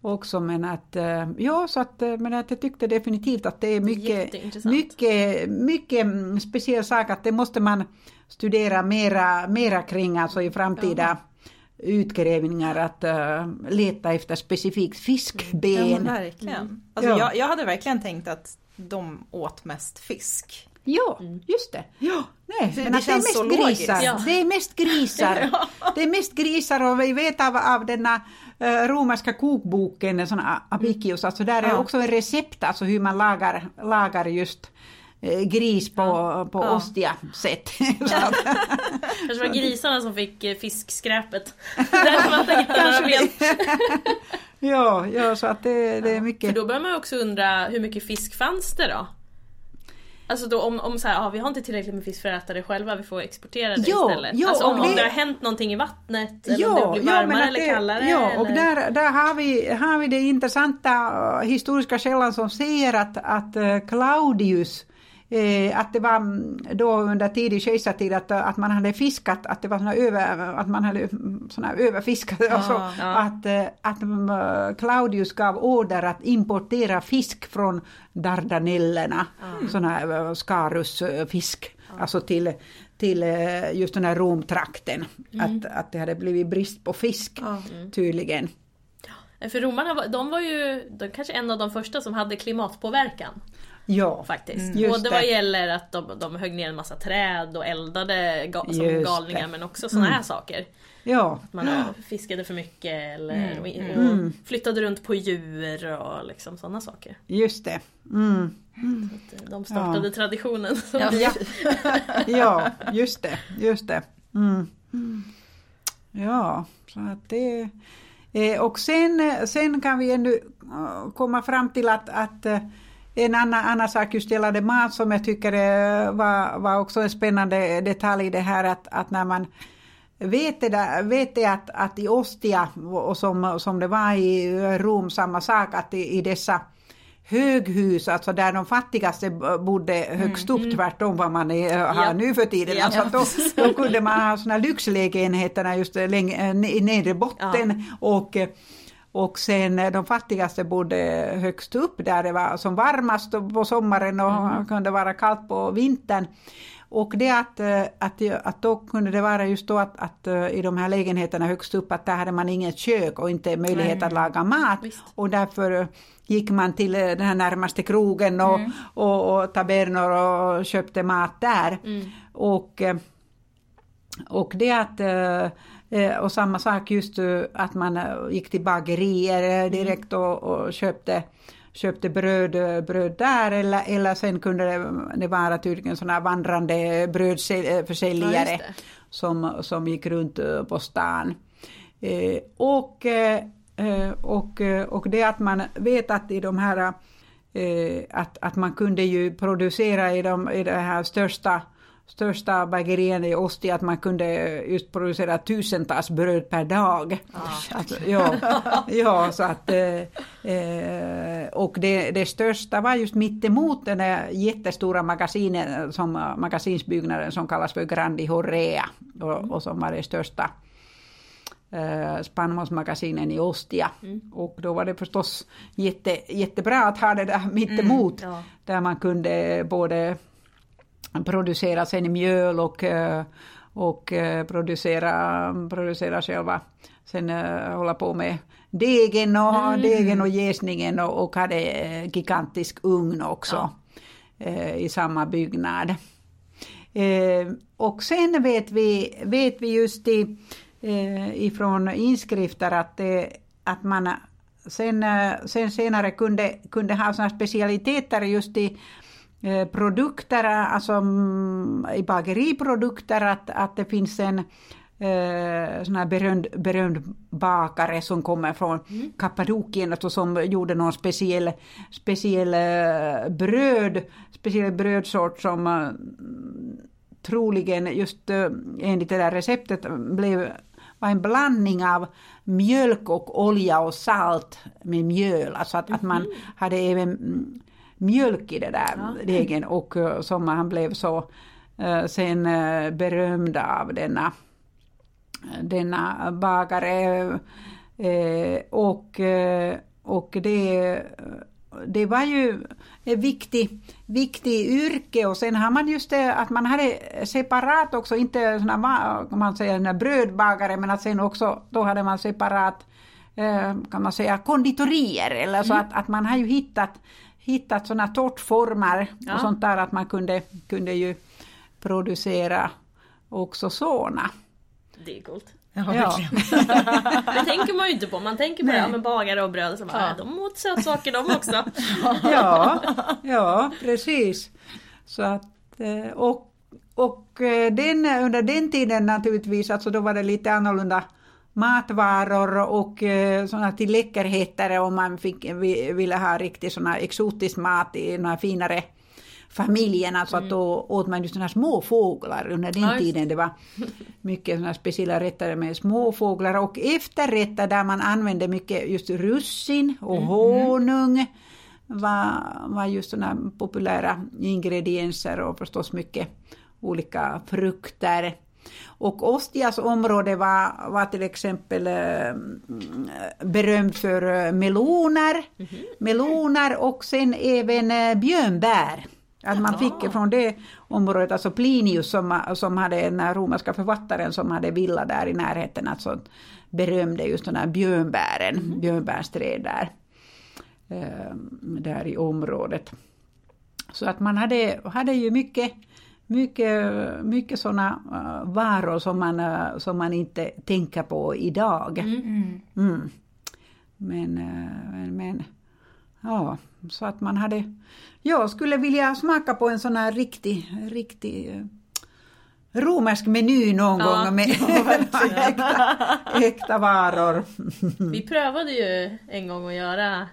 Också men att, eh, ja så att, eh, men att jag tyckte definitivt att det är mycket, mycket, mycket speciell sak att det måste man studera mera, mera kring alltså i framtida ja. utgrävningar att uh, leta efter specifikt fiskben. Ja, verkligen. Mm. Alltså, ja. jag, jag hade verkligen tänkt att de åt mest fisk. Ja, mm. just det. Ja. Nej, det, men det, det är mest grisar. Ja. Det är mest grisar. ja. Det är mest grisar och vi vet av, av denna uh, romerska kokboken, sån Apicius, alltså där är också en recept, alltså hur man lagar, lagar just uh, gris på, ja. på ja. ostia sätt. Kanske var grisarna som fick uh, fiskskräpet. Ja, ja, så att det, det är mycket. För då börjar man också undra hur mycket fisk fanns det då? Alltså då om, om så här, ah, vi har inte tillräckligt med fisk för att äta det själva, vi får exportera det ja, istället. Ja, alltså om, det... om det har hänt någonting i vattnet, eller ja, om det blir varmare ja, eller kallare. Ja, eller... och där, där har, vi, har vi det intressanta uh, historiska källan som säger att, att uh, Claudius Eh, att det var mm, då under tidig kejsartid att, att man hade fiskat, att det var såna över, att man hade mm, såna överfiskat. Ja, alltså, ja. Att, eh, att mm, Claudius gav order att importera fisk från Dardanellerna, mm. sån här skarusfisk, ja. alltså till, till eh, just den här Romtrakten. Mm. Att, att det hade blivit brist på fisk mm. tydligen. För romarna de var ju de kanske en av de första som hade klimatpåverkan. Ja, faktiskt. Mm, Både vad gäller att de, de högg ner en massa träd och eldade ga som just galningar det. men också sådana mm. här saker. Ja. Att man fiskade för mycket eller mm. och, mm. flyttade runt på djur och liksom sådana saker. Just det. Mm. Eh, de startade ja. traditionen. Ja. ja. ja, just det. Just det. Mm. Ja, så att det... Eh, och sen, sen kan vi eh, komma fram till att, att en annan, annan sak just gällande mat som jag tycker var, var också en spännande detalj det här att, att när man vet det, där, vet det att, att i Ostia och som, som det var i Rom samma sak att i, i dessa höghus, alltså där de fattigaste bodde högst upp, mm. tvärtom vad man är, har ja. nu för tiden. Ja. Alltså då, då, kunde man ha såna lyxlägenheterna just längre, i nedre botten ja. och och sen eh, de fattigaste bodde högst upp där det var som varmast på sommaren och mm. kunde vara kallt på vintern. Och det att, eh, att, att då kunde det vara just då att, att eh, i de här lägenheterna högst upp att där hade man inget kök och inte möjlighet Nej. att laga mat. Visst. Och därför gick man till den här närmaste krogen och, mm. och, och tabernor och köpte mat där. Mm. Och och det att och samma sak just att man gick till bagerier direkt och, och köpte köpte bröd, bröd där eller, eller sen kunde det, det vara tydligen sådana vandrande brödförsäljare ja, som, som gick runt på stan. Eh, och, eh, och, och det att man vet att i de här eh, att, att man kunde ju producera i de, i de här största största bagerierna i Ostia att man kunde just producera tusentals bröd per dag. Ah. Alltså, ja, ja, så att, eh, eh, och det, det största var just mittemot den där jättestora magasinen, som, magasinsbyggnaden som kallas för Grandi Horrea och, mm. och som var det största eh, spannmålsmagasinen i Ostia. Mm. Och då var det förstås jätte, jättebra att ha det där mittemot, mm, ja. där man kunde både producera sen mjöl och, eh, och eh, producera, producera själva, sen uh, hålla på med degen och, mm. degen och jäsningen och, och hade gigantisk ugn också ja. i samma byggnad. Och sen vet vi, vet vi just i, ifrån inskrifter att, att man sen, sen senare kunde, kunde ha såna specialiteter just i Eh, produkter, alltså mm, i bageriprodukter, att, att det finns en eh, sån här berömd, berömd bakare som kommer från mm. Kappadokien och som gjorde någon speciell, speciell eh, bröd, speciell brödsort som eh, troligen just eh, enligt det där receptet blev var en blandning av mjölk och olja och salt med mjöl. Alltså att, mm -hmm. att man mhm. hade även mjölk i det där ja. degen och eh, som han blev så uh, sen uh, berömd av denna, denna bagare. Och, och det, det var ju ett viktigt viktig yrke och sen har man just det att man hade separat också, inte såna, man säger brödbagare men att sen också då hade man separat kan man säga konditorier eller så mm. att, att man har ju hittat hittat sådana tårtformer ja. och sånt där att man kunde, kunde ju producera också såna. Det är coolt. Ja, ja. det tänker man ju inte på. Man tänker på ja, men bagare och bröd. Så bara, ja. De åt sötsaker de också. ja, ja, precis. Så att, eh, och, och eh, den, under den tiden naturligtvis, alltså då var det lite annorlunda matvaror och eh, sådana till läckerheter om man fick, ville ha riktigt såna exotisk mat i här finare familjerna så mm. att då åt man just sådana små fåglar under den ja, tiden. Det var mycket sådana speciella rätter med små fåglar och efterrätter där man använde mycket just russin och mm. honung var, var just sådana populära ingredienser och förstås mycket olika frukter. Och Ostias område var, var till exempel äh, berömt för eh, meloner, mm -hmm. meloner och sen även äh, björnbär. Att man fick från det området, alltså Plinius som, som hade den romerska författaren som hade villa där i närheten, alltså berömde just den här björnbären, mm björnbärsträd där, äh, där i området. Så att man hade, hade ju mycket mycket, mycket sådana uh, varor som man, uh, som man inte tänker på idag. Mm. mm. Mm. Men, men, ja, så att man hade... Jag skulle vilja smaka på en sån här riktig, riktig romersk meny någon ja. gång med äkta, äkta varor. Vi prövade ju en gång att göra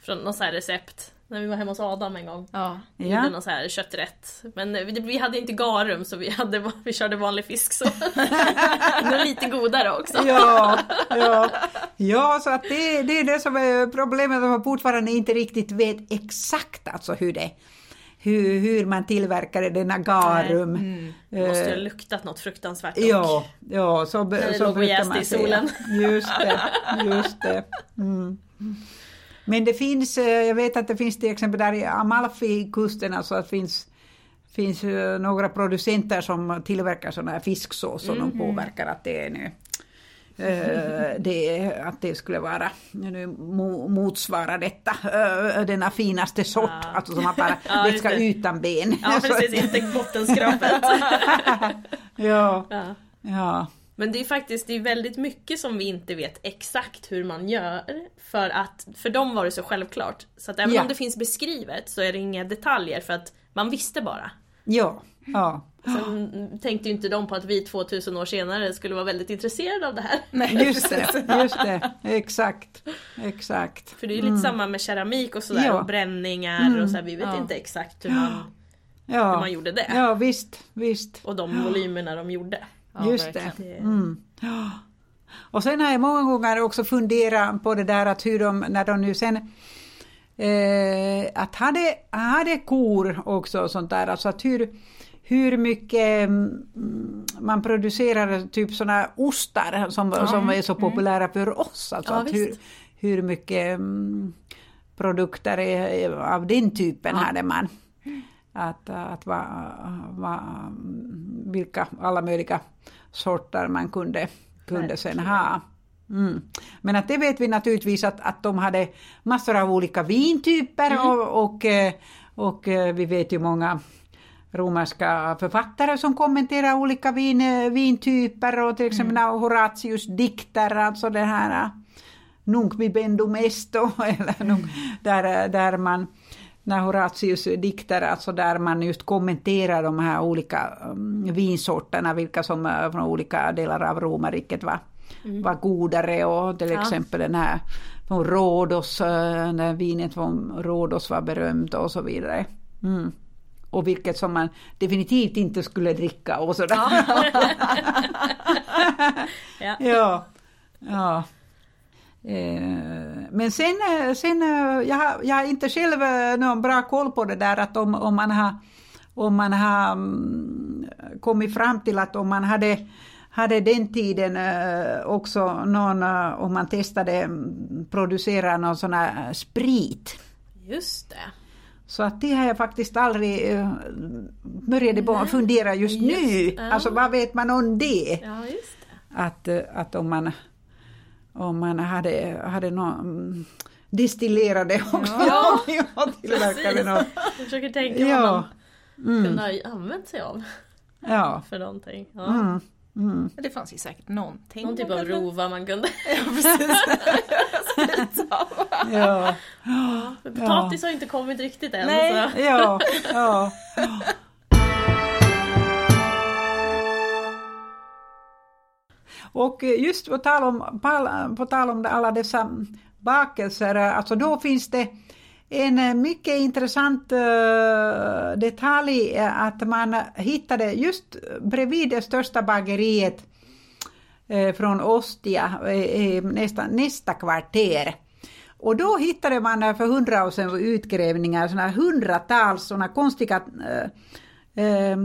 från något recept när vi var hemma hos Adam en gång. Ja. Vi gjorde någon så här kötträtt. Men vi, hade inte garum så vi, hade, vi körde vanlig fisk så det var lite godare också. ja, ja. ja, så att det, det är det som är problemet, att man fortfarande inte riktigt vet exakt alltså hur det hur, hur man tillverkade denna garum. Mm. Det måste ha luktat något fruktansvärt dock. Ja, ja så, När det så låg och jäste i solen. Just det, just det. Mm. Men det finns, eh, jag vet att det finns till exempel där i Amalfi-kusten, alltså att det finns finns några producenter som tillverkar sådana här fisksås och mm. de påverkar att det är nu Uh, det, att det skulle vara, nu motsvara detta, denna finaste sort, ja. alltså som man bara, ja, det ska det. utan ben. Ja precis, inte bottenskrapet. ja. ja. Ja. Men det är faktiskt det är väldigt mycket som vi inte vet exakt hur man gör. För att för dem var det så självklart. Så att även Ja. om det finns beskrivet så är det inga detaljer för att man visste bara. Ja. ja. Sen tänkte ju inte de på att vi 2000 år senare skulle vara väldigt intresserade av det här. Just det, just det. Exakt. Exakt. För det är ju lite samma med keramik och sådär Mm. Ja. Mm. och bränningar och så här, Vi vet Ja. inte exakt hur man, hur man gjorde det. ja, visst, visst. Och de volymerna de gjorde. Ja, Just det. verkligen. Det- Mm. Ja. Och sen har jag många gånger också funderat på det där att hur de, när de nu sen eh, att hade, hade kor också och sånt där, alltså att hur, hur mycket mm, man producerar typ sådana ostar som, som är så populära för oss. Alltså Ja, att hur, hur mycket mm, produkter är, av den typen hade man. Att, att va, va, vilka alla möjliga sorter man kunde, kunde sen ha. Mm. Men att det vet vi naturligtvis att, att de hade massor av olika vintyper och, och, eh, och eh, vi vet ju många romerska författare som kommenterar olika vin, eh, vintyper och till exempel mm. Horatius dikter, alltså det här eh, Nunc bibendum esto, eller nunc, där, där man när Horatius dikter, alltså där man just kommenterar de här olika um, vinsorterna, vilka som från olika delar av romarriket var, var godare och till Ja. exempel den här från Rhodos, uh, när vinet från Rhodos var berömt och så vidare. Mm. Och vilket som man definitivt inte skulle dricka och sådär. Ja. Ja. ja. Eh, Men sen, eh, sen eh, jag, har, jag har inte själv någon bra koll på det där att om, om man har, om man har mm, kommit fram till att om man hade, hade den tiden också någon, om man testade mm, producera någon sån här sprit. Just det. Så att det har jag faktiskt aldrig uh, började fundera just, Just, nu. ja. Alltså vad vet man om det? Ja, just det. att, att om man, om man hade, hade någon mm, distillerade också Ja. och tillverkade Precis. något. Jag försöker tänka vad Ja, man kunde ha använt sig av ja. för någonting. Ja. Mm, mm. Det fanns ju säkert någonting. Någon typ av rova man kunde... Ja, precis. Ja, För potatis har inte kommit riktigt än. Nej. Så. ja, ja. Och eh, just på tal om, på- tal om alla dessa bakelser, eh, alltså då finns det en eh, mycket intressant detalj att man hittade just bredvid det största bageriet från Ostia, nästa, nästa kvarter. Och då hittade man för hundra år sedan utgrävningar såna hundratals såna konstiga äh, äh,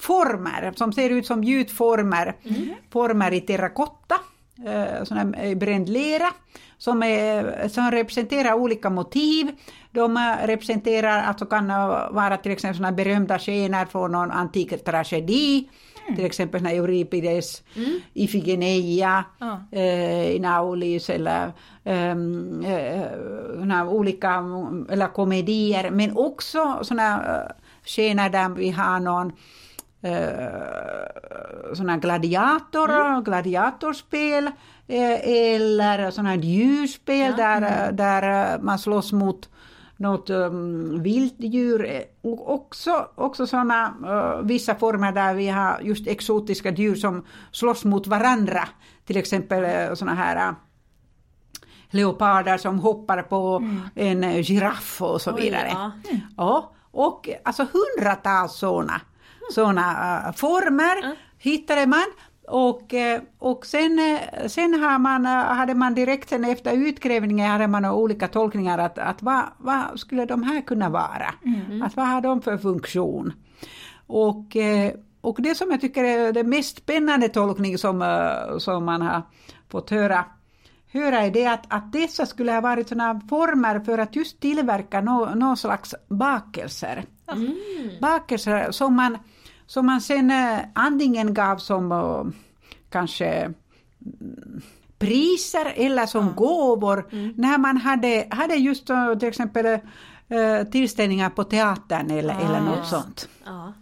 former som ser ut som gjutformer. Former i terrakotta, eh, såna här, eh, bränd lera som, är, som representerar olika motiv. De eh, representerar, alltså kan vara till exempel såna berömda scener från någon antik tragedi, till exempel såna Euripides, Ifigeneia, Ja. eh, in Aulis eller um, eh, olika eller komedier, men också såna scener där vi har någon uh, såna gladiator, gladiatorspel eh, eller såna djurspel där, där eh, man slåss mot något um, vilddjur. eh, Och också, också såna uh, vissa former där vi har just exotiska djur som slåss mot varandra. Till exempel uh, såna här uh, leoparder som hoppar på en eh, giraff och så Oj, vidare. ja. Ja, och alltså hundratals sådana såna, uh, former hittade man. Och, eh, och sen, eh, sen har man, eh, hade man direkt sen efter utgrävningen hade man olika tolkningar att, att vad, vad skulle de här kunna vara? Att vad har de för funktion? Och, och det som jag tycker är den mest spännande tolkning som, som man har fått höra höra är det att, att dessa skulle ha varit såna former för att just tillverka nå någon slags bakelser. Bakelser som man, som man sen eh, antingen gav som eh, kanske mm, priser eller som gåvor när man hade, hade just eh, till exempel tillställningar på teatern eller, eller något sånt. Ja.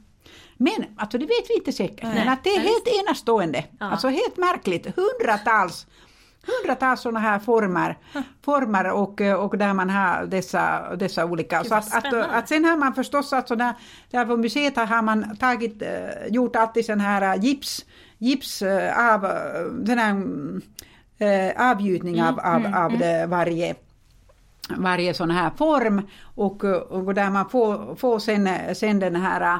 Men alltså det vet vi inte säkert. Nej. Men att det är Nej, helt enastående. Ja. Alltså helt märkligt. Hundratals hundratals sådana här former, former och, och där man har dessa, dessa olika. Så att, att, att sen har man förstås, alltså där, där på museet har man tagit, eh, gjort alltid sån här eh, gips, gips eh, av, den här avgjutning av, av, av det varje varje sån här form. Och, och där man får, får sen, sen den här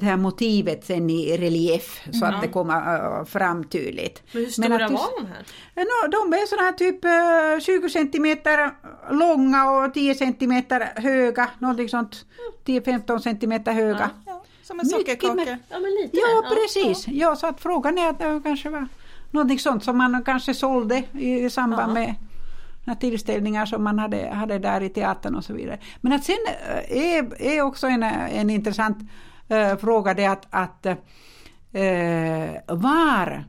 det här motivet sen i relief så att det kommer eh, fram tydligt. Men hur stora att det- var de här? Ja, No, de är såna här typ eh, 20 centimeter långa och 10 centimeter höga, någonting sånt. 10-15 centimeter höga. Ja, som en sockerkaka. med- Ja men lite. Ja, precis. Ja, så att frågan är att det kanske var någonting sånt som man kanske sålde i samband med tillställningar som man hade, hade där i teatern och så vidare. Men att sen eh, är, är också en, en intressant eh, fråga det att, att eh, var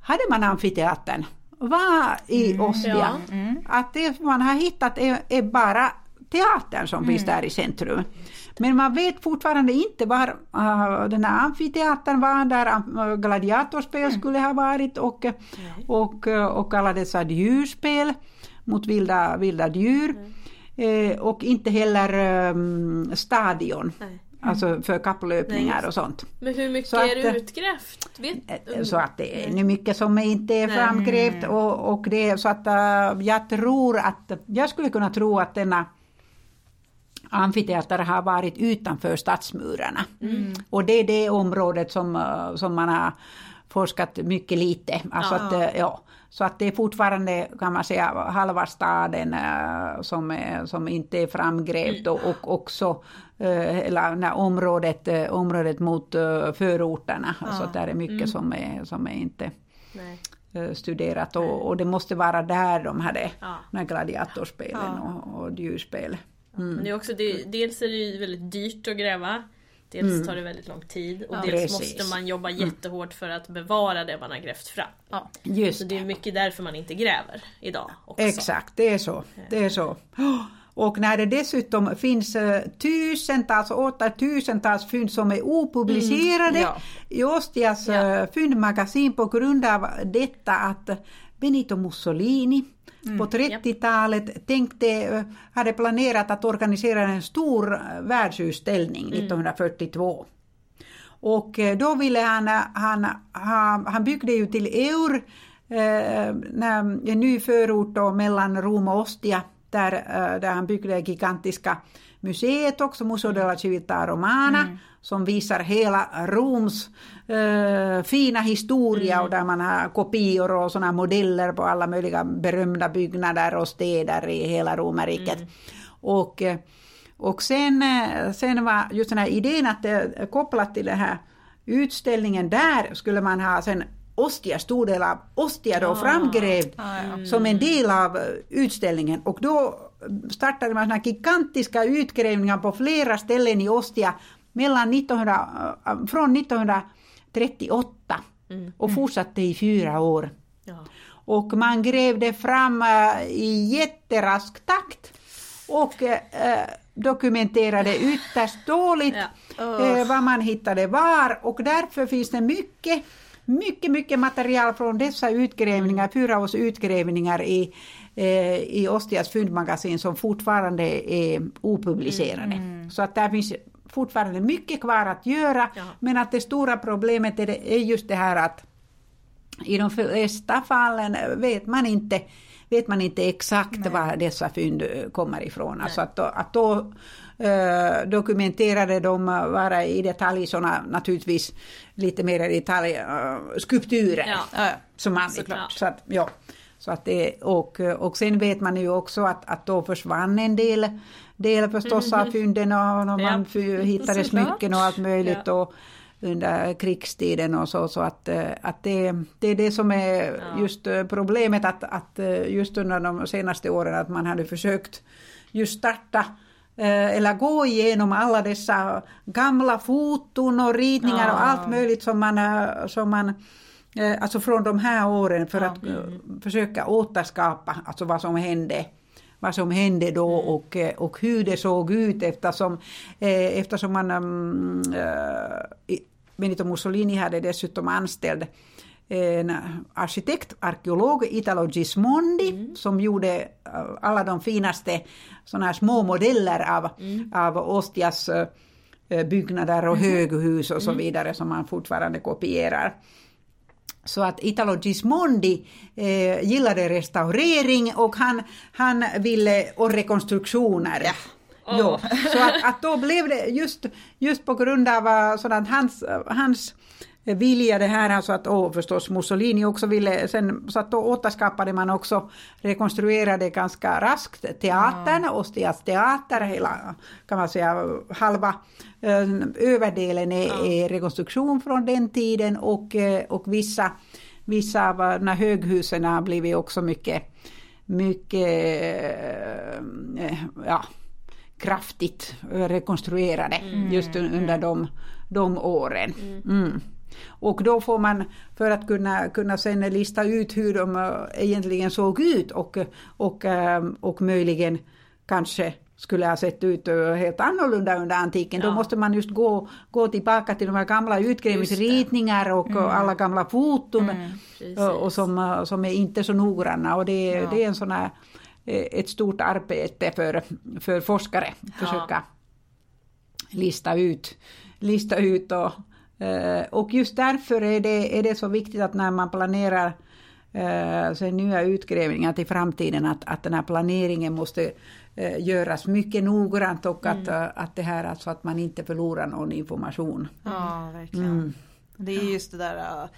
hade man amfiteatern? Var i Ostia? ja. Att det man har hittat är, är bara teatern som finns där i centrum. Men man vet fortfarande inte var uh, den här amfiteatern var, där gladiatorspel skulle ha varit och, och, och alla dessa djurspel mot vilda, vilda djur. Eh, och inte heller um, stadion, Nej. alltså för Nej, kapplöpningar just och sånt. Men hur mycket Så att, är det eh, utgrävt? Vet, Eh, Så att det är nu mycket som inte är Nej. framgrävt och, och det så att äh, jag tror att, jag skulle kunna tro att denna amfiteater har varit utanför stadsmurarna. Och det är det området som, äh, som man har forskat mycket lite. Alltså Ja. att, äh, ja, så att det är fortfarande kan man säga halva staden äh, som, som inte är framgrävt och, och också hela området, området mot förorterna. Alltså att där är mycket som, är, som är inte Nej. studerat och, och det måste vara där de hade Ja. gladiatorspelen och, och djurspel. Men det är också, det, dels är det ju väldigt dyrt att gräva. Dels tar det väldigt lång tid och dels Mm. Precis. måste man jobba jättehårt för att bevara det man har grävt fram. Ja. Just Så det är mycket därför man inte gräver idag också. Exakt, det är så. Det är så. Och när det dessutom finns eh, tusentals och åter tusentals fynd som är opublicerade ja. i Ostias Ja. eh, fyndmagasin på grund av detta att Benito Mussolini på 30-talet tänkte, eh, hade planerat att organisera en stor eh, världsutställning 1942. Och eh, då ville han, han, han, han byggde ju till Eur, eh, en ny förort då mellan Rom och Ostia, där, där han byggde gigantiska museet också, Museo della Civiltà Romana, som visar hela Roms eh, fina historia och där man har kopior och sådana modeller på alla möjliga berömda byggnader och städer i hela romarriket. Och, eh, och sen, eh, sen var just den här idén att eh, kopplat till den här utställningen där skulle man ha sen Ostia, stor del av Ostia då framgrävd Ah, ja. som en del av utställningen. Och då startade man såna här gigantiska utgrävningar på flera ställen i Ostia mellan 1900, eh, från 1938 och fortsatte i fyra år. Ja. Och man grävde fram eh, i jätterask takt och eh, dokumenterade ytterst dåligt Ja. eh, vad man hittade var och därför finns det mycket mycket, mycket material från dessa utgrävningar, fyra års utgrävningar i, eh, i Ostias fyndmagasin som fortfarande är opublicerade. Så att där finns fortfarande mycket kvar att göra, Ja. men att det stora problemet är, det, är just det här att i de flesta fallen vet man inte, vet man inte exakt var dessa fynd eh, kommer ifrån. Alltså att att då eh, dokumenterade de vara i detalj såna naturligtvis lite mer i detalj eh, skulpturer. Ja. Ja. Som man, Såklart. så att, ja. Så att det, och, och sen vet man ju också att, att då försvann en del, del förstås av fynden och, och man Ja. hittade smycken och allt möjligt. Ja. Och, under krigstiden och så, så att, eh, att det, det är det som är Ja. just eh, problemet att, att eh, just under de senaste åren att man hade försökt just starta eller gå igenom alla dessa gamla foton och ritningar och allt möjligt som man, som man alltså från de här åren för att eh, försöka återskapa alltså vad som hände vad som hände då och, eh, och hur det såg ut eftersom, eh, eftersom man um, uh, Benito Mussolini hade dessutom anställd en arkitekt, arkeolog, Italo Gismondi, mm. som gjorde alla de finaste såna små modeller av, mm. av Ostias byggnader och mm. höghus och så mm. vidare som man fortfarande kopierar. Så att Italo Gismondi eh, gillade restaurering och han, han ville, och rekonstruktioner. Ja. Oh. Ja, så att, att då blev det just, just på grund av uh, sådant, hans, hans vilja det här, alltså att och förstås Mussolini också ville, sen så att då återskapade man också, rekonstruerade ganska raskt teatern, mm. Ostias teater, hela kan man säga halva eh, överdelen är, mm. är rekonstruktion från den tiden och, eh, och vissa, vissa av här höghusen har blivit också mycket, mycket eh, ja, kraftigt rekonstruerade mm. just under de, de åren. Mm. Och då får man, för att kunna, kunna sen lista ut hur de eh, egentligen såg ut och, och, eh, och möjligen kanske skulle ha sett ut eh, helt annorlunda under antiken. Ja. Då måste man just gå, gå tillbaka till de här gamla utgrävningsritningar och mm. alla gamla foton mm, och som, som är inte så noggranna. Och det, ja. det är en sån här, ett stort arbete för, för forskare ja. försöka lista ut, lista ut och, Eh, och just därför är det, är det så viktigt att när man planerar eh, nya utgrävningar till framtiden att, att den här planeringen måste eh, göras mycket noggrant och att, mm. att det här alltså att man inte förlorar någon information. Ja, verkligen. Mm. Det är just det där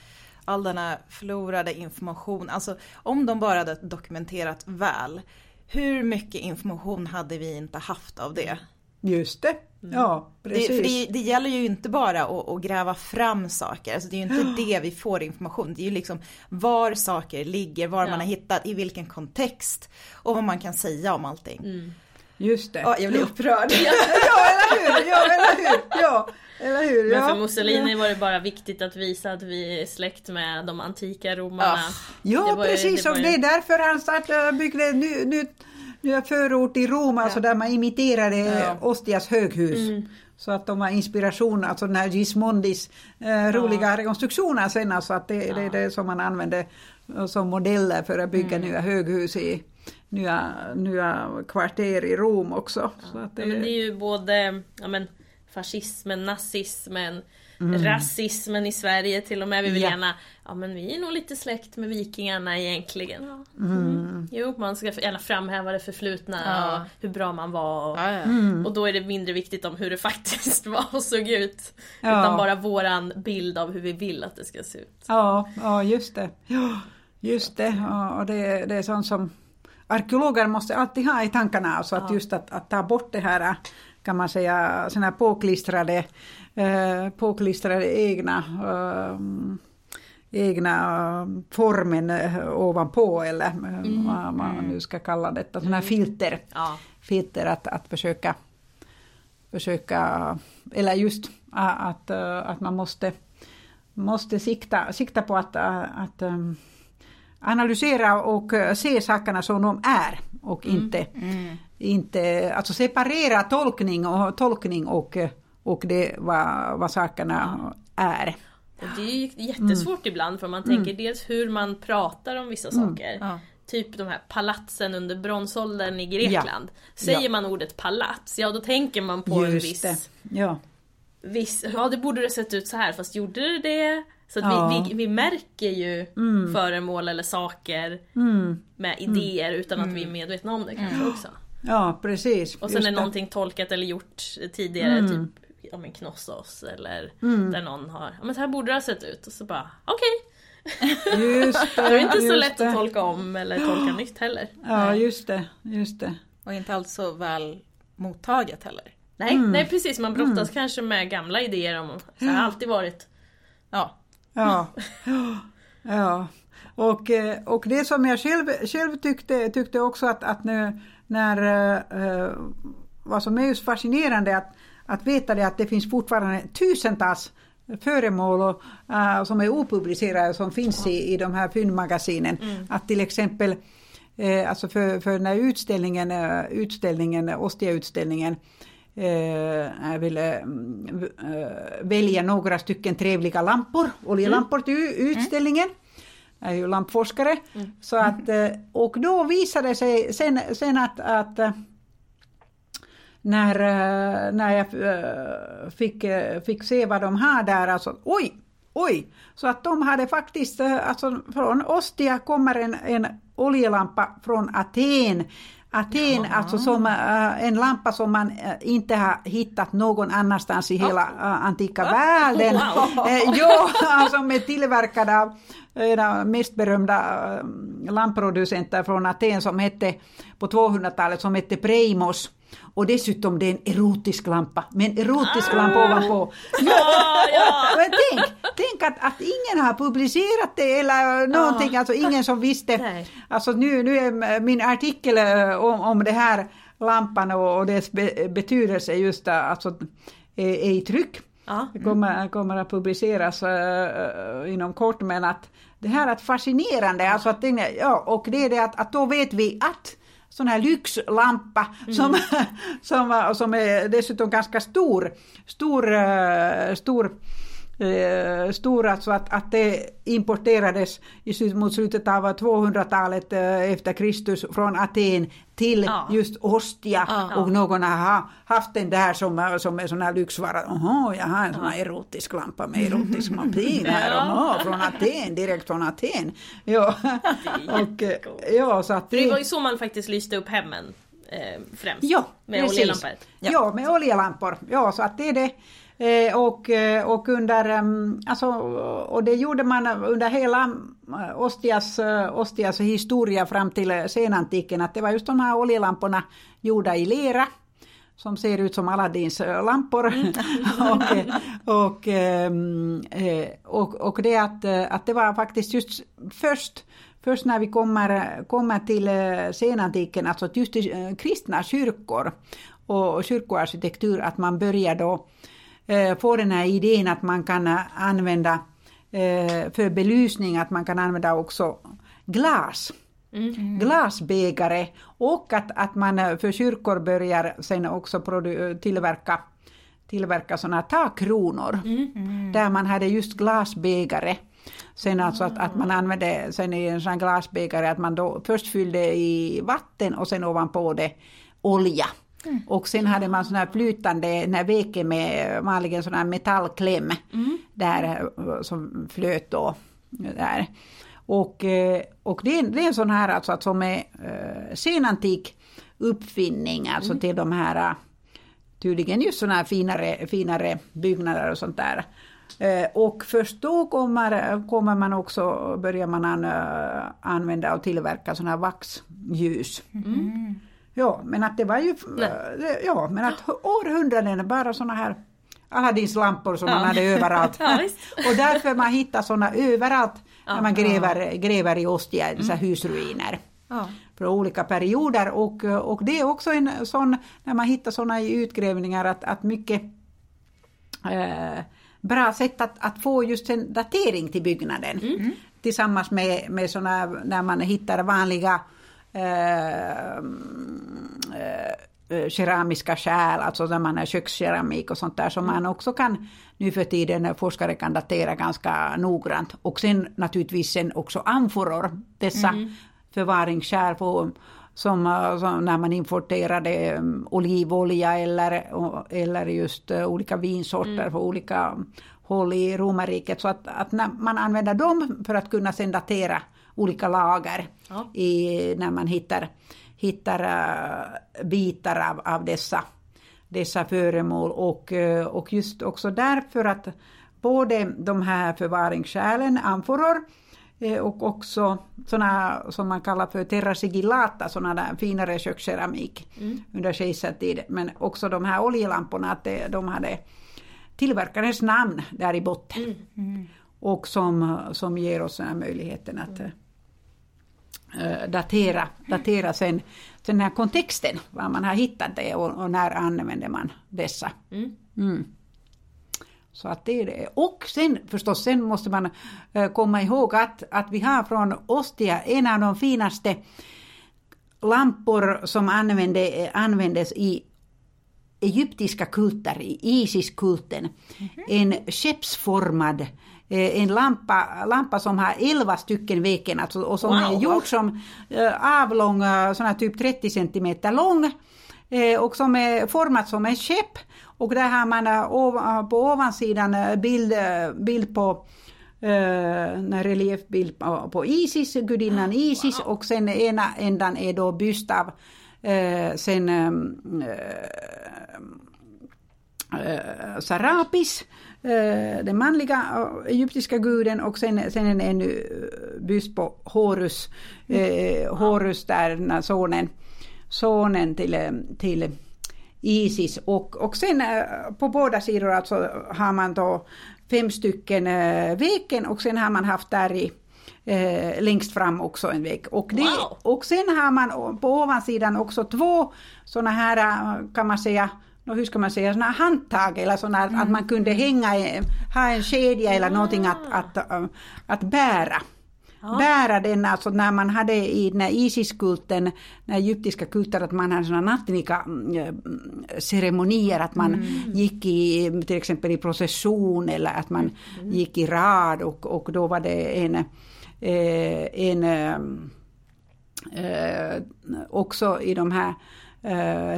all den här förlorade information, alltså om de bara hade dokumenterat väl, hur mycket information hade vi inte haft av det? Just det. Mm. Ja, precis. Det, det, det, gäller ju inte bara att, att, gräva fram saker, alltså det är ju inte det vi får information. Det är ju liksom var saker ligger, var ja. man har hittat, i vilken kontext och vad man kan säga om allting. Mm. Just det. Ja, jag blir upprörd. ja, eller hur! Ja, eller hur! Ja, eller hur? Men för Mussolini var det bara viktigt att visa att vi är släkt med de antika romarna. Ja, ja precis. Det och det är därför han startade, byggde ny, nytt nya förort i Rom, alltså där man imiterade ja. Ostias höghus. Mm. Så att de var inspiration, alltså den här Gismondis eh, roliga ja. rekonstruktioner sen, alltså att det, ja. det är det som man använde som modeller för att bygga mm. nya höghus i nya, nya kvarter i Rom också. Ja. Så att det... Ja, men det är ju både ja, men, fascismen, nazismen, Mm. Rasismen i Sverige till och med. Vi vill ja. gärna, ja men vi är nog lite släkt med vikingarna egentligen. Ja. Mm. Mm. Jo, man ska gärna framhäva det förflutna ja. och hur bra man var. Och, mm. och, då är det mindre viktigt om hur det faktiskt var och såg ut. Utan bara våran bild av hur vi vill att det ska se ut. Ja, ja just det. Ja, just det. och det, det är sånt som arkeologer måste alltid ha i tankarna. Alltså att just att, att ta bort det här kan man säga, såna här påklistrade, eh, påklistrade egna eh, egna formen eh, ovanpå eller eh, mm. vad man nu ska kalla detta, sådana här mm. filter. Ja. Filter att, att försöka, försöka, eller just att, att man måste, måste sikta, sikta på att, att analysera och se sakerna som de är och mm. inte, mm. inte alltså separera tolkning och, tolkning och, och det vad, vad sakerna är. Och det är jättesvårt mm. ibland för man tänker mm. dels hur man pratar om vissa mm. saker. Ja. Typ de här palatsen under bronsåldern i Grekland. Ja. Säger ja. man ordet palats, ja då tänker man på Just en viss... Det. Ja. Viss, ja det borde det sett ut så här fast gjorde det det? Så att vi, vi, vi, märker ju mm. föremål eller saker mm. med idéer utan att vi är medvetna om det kanske också. Ja precis. Och sen är det. någonting tolkat eller gjort tidigare, typ ja men Knossos eller mm. där någon har, ja men så här borde det ha sett ut och så bara okej. Okay. Just det. det är inte så lätt det. att tolka om eller tolka nytt heller. Ja just det, just det. Och inte alls så väl mottaget heller. Nej, mm. nej precis, man brottas mm. kanske med gamla idéer om så har alltid varit. Ja. Ja. ja. Och, eh, och det som jag själv, själv tyckte, tyckte också att, att nu, när, uh, vad som är just fascinerande att att veta det att det finns fortfarande tusentals föremål och, uh, som är opublicerade som finns i, i de här fyndmagasinen. Mm. Att till exempel eh, alltså för, för när utställningen, eh, utställningen Ostia-utställningen eh, jag ville mm, eh, välja några stycken trevliga lampor, oljelampor till u- utställningen. Jag är ju lampforskare. Så att, eh, och då visade det sig sen, sen att, att eh, när, eh, när jag eh, fick, eh, fick se vad de har där, alltså oj, oj, så att de hade faktiskt, alltså från Ostia kommer en, en oljelampa från Aten. Aten, alltså som en lampa som man inte har hittat någon annanstans i hela eh, antika världen. Wow. Ja, alltså med tillverkad av en av mest berömda lampproducenter från Aten som hette på 200-talet som hette Preimos. Och dessutom det är en erotisk lampa, med en erotisk lampa ovanpå. Ja, ja. Men tänk, tänk att, att ingen har publicerat det eller någonting, alltså ingen som visste. Nej. Alltså nu, nu är min artikel eh, om, om det här lampan och, och dess be, betydelse just eh, alltså, är, är i tryck. Ja. Det kommer, kommer att publiceras uh, inom kort men att det här är fascinerande, alltså att ja, och det är det att, att då vet vi att sån här lyxlampa som, som, som är dessutom ganska stor, stor, eh, stor eh, stor alltså att, att det importerades i, slut- mot slutet av 200-talet eh, efter Kristus från Aten till Ja. just Ostia Ja. och någon har ha- haft den där som, som en sån här lyxvara. Jaha, jag har en sån här erotisk lampa med erotisk mappin här. Ja. Jaha, från Aten, direkt från Aten. Ja, och, eh, ja så att För det var ju så man faktiskt lyste upp hemmen eh, främst. Ja, med precis. oljelampor. Ja. med oljelampor. Ja, så att det är det. Eh, och, eh, och under, em, alltså, och det gjorde man under hela eh, Ostias, Ostias historia fram till senantiken, att det var just de här oljelamporna gjorda i lera som ser ut som Aladdins lampor. och, eh, och, em, eh, och, och det att, att det var faktiskt just först Först när vi kommer, kommer till senantiken, alltså just eh, kristna kyrkor och kyrkoarkitektur, att man börjar då få den här idén att man kan eh, använda eh, för belysning, att man kan använda också glas. Glasbägare och att, att man eh, för kyrkor börjar sen också tillverka tillverka sådana takkronor. Där man hade just glasbägare. Sen alltså att, att man använde sen i en sån glasbägare att man då först fyllde i vatten och sen ovanpå det olja. Och sen hade man sån här flytande när veke med vanligen sån här metallkläm där eh, som flöt då. Där. Och, eh, och det, är, det är en sån här alltså att som är eh, senantik uppfinning alltså till de här tydligen just sådana här finare, finare byggnader och sånt där. Och först då kommer, kommer man också, börjar man an, använda och tillverka sådana här vaxljus. Ja, men att det var ju, Nej. eh, ja, men att århundraden bara sådana här Aladdins lampor som man hade överallt. Ja, och därför man hittar sådana överallt när man Ja. gräver, gräver i Ostia, dessa husruiner Ja. från olika perioder och, och det är också en sån, när man hittar sådana i utgrävningar, att, att mycket eh, bra sätt att, att få just en datering till byggnaden. Tillsammans med, med såna, när man hittar vanliga eh, eh, keramiska kärl, alltså när man har kökskeramik och sånt där som man också kan nu för tiden forskare kan datera ganska noggrant. Och sen naturligtvis sen också amforor, dessa förvaringskärl på, som, eh, som när man importerade um, olivolja eller, eller just eh, olika vinsorter på olika håll i romarriket. Så att, att när man använder dem för att kunna sen datera olika lager Ja. i, när man hittar, hittar eh, bitar av, av dessa, dessa föremål. Och, eh, och just också därför att både de här förvaringskärlen, amforor, eh, och också sådana som man kallar för terra sigillata, sådana där finare kökskeramik under kejsartid. Men också de här oljelamporna, att de hade tillverkarens namn där i botten. Och som, som ger oss den här möjligheten att eh, datera, datera sen, sen den här kontexten, var man har hittat det och, och när använder man dessa. Mm. Mm. Så att det är det. Och sen förstås, sen måste man eh, komma ihåg att, att vi har från Ostia en av de finaste lampor som använde, användes i egyptiska kulter, i Isis-kulten. En skeppsformad eh, en lampa, lampa som har 11 stycken veken alltså, och som Wow. är gjord som eh, avlång, eh, sån här typ 30 centimeter lång eh, och som är format som en skepp. Och där har man eh, på ovansidan eh, bild, eh, bild på eh, en reliefbild på, Isis, gudinnan Isis och sen ena ändan är då byst av eh, sen eh, eh, Sarapis, eh, den manliga eh, egyptiska guden och sen, sen en ännu eh, byst på Horus, eh, Horus där sonen, sonen till, eh, till Isis och, och sen eh, på båda sidor alltså har man då fem stycken eh, veken och sen har man haft där i eh, längst fram också en vägg. Och, det, Wow. och sen har man på ovansidan också två sådana här eh, kan man säga nå, hur ska man säga, såna handtag eller såna här, att man kunde hänga, ha en kedja eller någonting att, att, äh, att bära. Bära den, alltså när man hade i den här Isis-kulten, den egyptiska kulten, att man hade såna nattnika mm, ceremonier, att man gick i till exempel i procession eller att man gick i rad och, och då var det en, eh, en eh, också i de här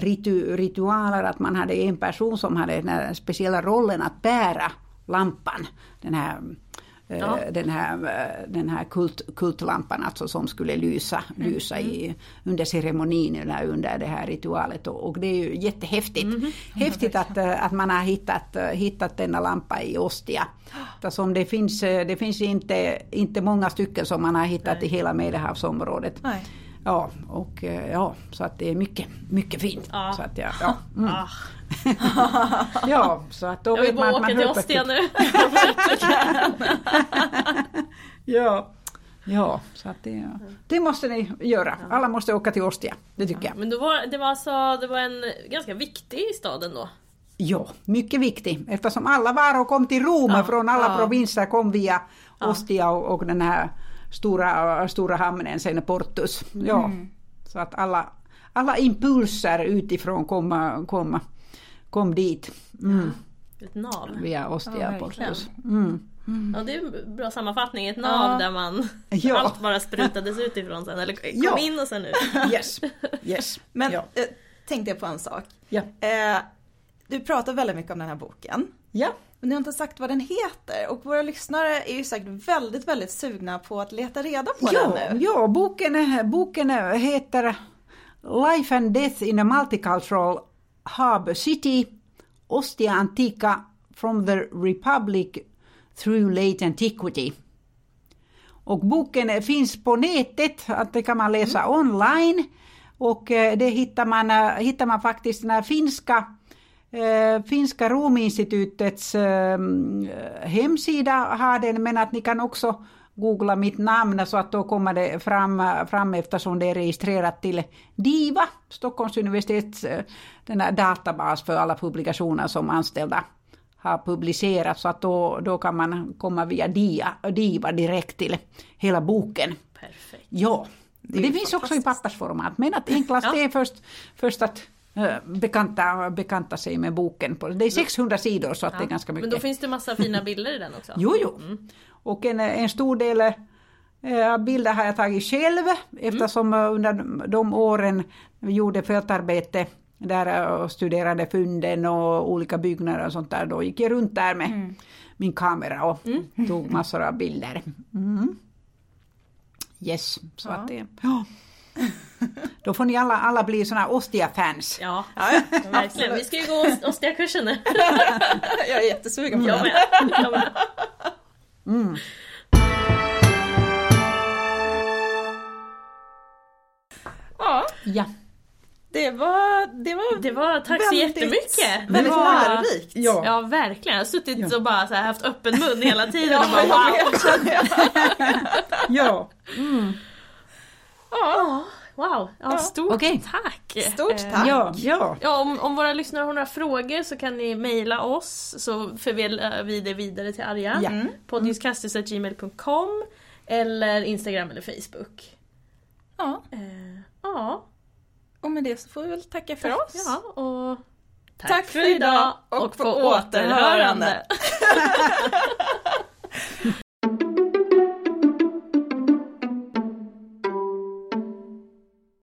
ritu, ritualer att man hade en person som hade den speciella rollen att bära lampan. Den här, eh, Ja. den här, eh, den här kult, kultlampan alltså som skulle lysa, lysa i, under ceremonin eller under det här ritualet. Och, och det är ju jättehäftigt. Häftigt att, eh, att man har hittat, eh, hittat denna lampa i Ostia. Som det finns, eh, det finns inte, inte många stycken som man har hittat i hela Medelhavsområdet. Nej. Ja, och eh, ja, så att det är mycket, mycket fint. Ja. Så att jag, ja, mm. Ah, ja, så att då jag vill vet man att man åka till Ostia nu. Ja, ja, så att det, det måste ni göra. Alla måste åka till Ostia, det tycker jag. Men då var, det var alltså det var en ganska viktig stad ändå. Ja, mycket viktigt eftersom alla varor kom till Rom Ja, från alla ja. provinser kom via Ostia och, och den här stora, stora hamnen sen Portus. Ja, så att alla, alla impulser utifrån kom, kom, kom dit mm, Ett nav. via Ostia Ja. Portus. Mm. Ja det är en bra sammanfattning. Ett nav Ja. där man Ja. allt bara sprutades utifrån sen. Eller kom Ja. in och sen ut. Yes, yes. Men ja. eh, tänkte jag på en sak. Ja. Eh, du pratar väldigt mycket om den här boken. ja. Men ni har inte sagt vad den heter och våra lyssnare är ju säkert väldigt, väldigt sugna på att leta reda på Ja, den nu. ja boken, boken heter Life and Death in a Multicultural Hub City, Ostia Antica from the Republic through late antiquity. Och boken finns på nätet, att det kan man läsa online. Och eh, det hittar man, eh, hittar man faktiskt den här finska Finska Rominstitutets eh, hemsida har den, men att ni kan också googla mitt namn så att då kommer det fram, fram eftersom det är registrerat till DIVA, Stockholms universitets eh, den här databas för alla publikationer som anställda har publicerat, så att då, då kan man komma via DIA, DIVA direkt till hela boken. Perfekt. Ja, det, ju finns också i pappersformat, men att enklast Ja. det är först, först att eh, bekanta, bekanta sig med boken. På, det är 600 sidor så att det är ganska mycket. Men då finns det massa fina bilder i den också. Jo, jo. Och en, en stor del eh, av bilder har jag tagit själv eftersom eh, under de åren vi gjorde fältarbete där jag och studerade fynden och olika byggnader och sånt där, då gick jag runt där med min kamera och tog massor av bilder. Mm. Yes, så Ja. att det... Ja. Då får ni alla, alla bli såna här Ostia-fans. Ja, Ja, ja. verkligen. Vi ska ju gå Ost- Ostia-kursen nu. Jag är jättesugen på Jag med. Jag med. Mm. Ja, Ja. det var, det var, Det var, tack så Väldigt- jättemycket. väldigt Det var- lärorikt. Ja. Ja, verkligen. Jag har suttit Ja. och bara så här haft öppen mun hela tiden Ja, och bara jag wow. vet, känner jag. Ja. Wow, ja, stort Okej. tack! Stort Eh, tack. Ja, ja. Ja, om, om våra lyssnare har några frågor så kan ni mejla oss så förmedlar vi det vidare till Arja. Ja. Mm. Eller Instagram eller Facebook. ja. Eh, ja, med det så får vi väl tacka för oss. Ja, och tack, Tack för idag och på återhörande.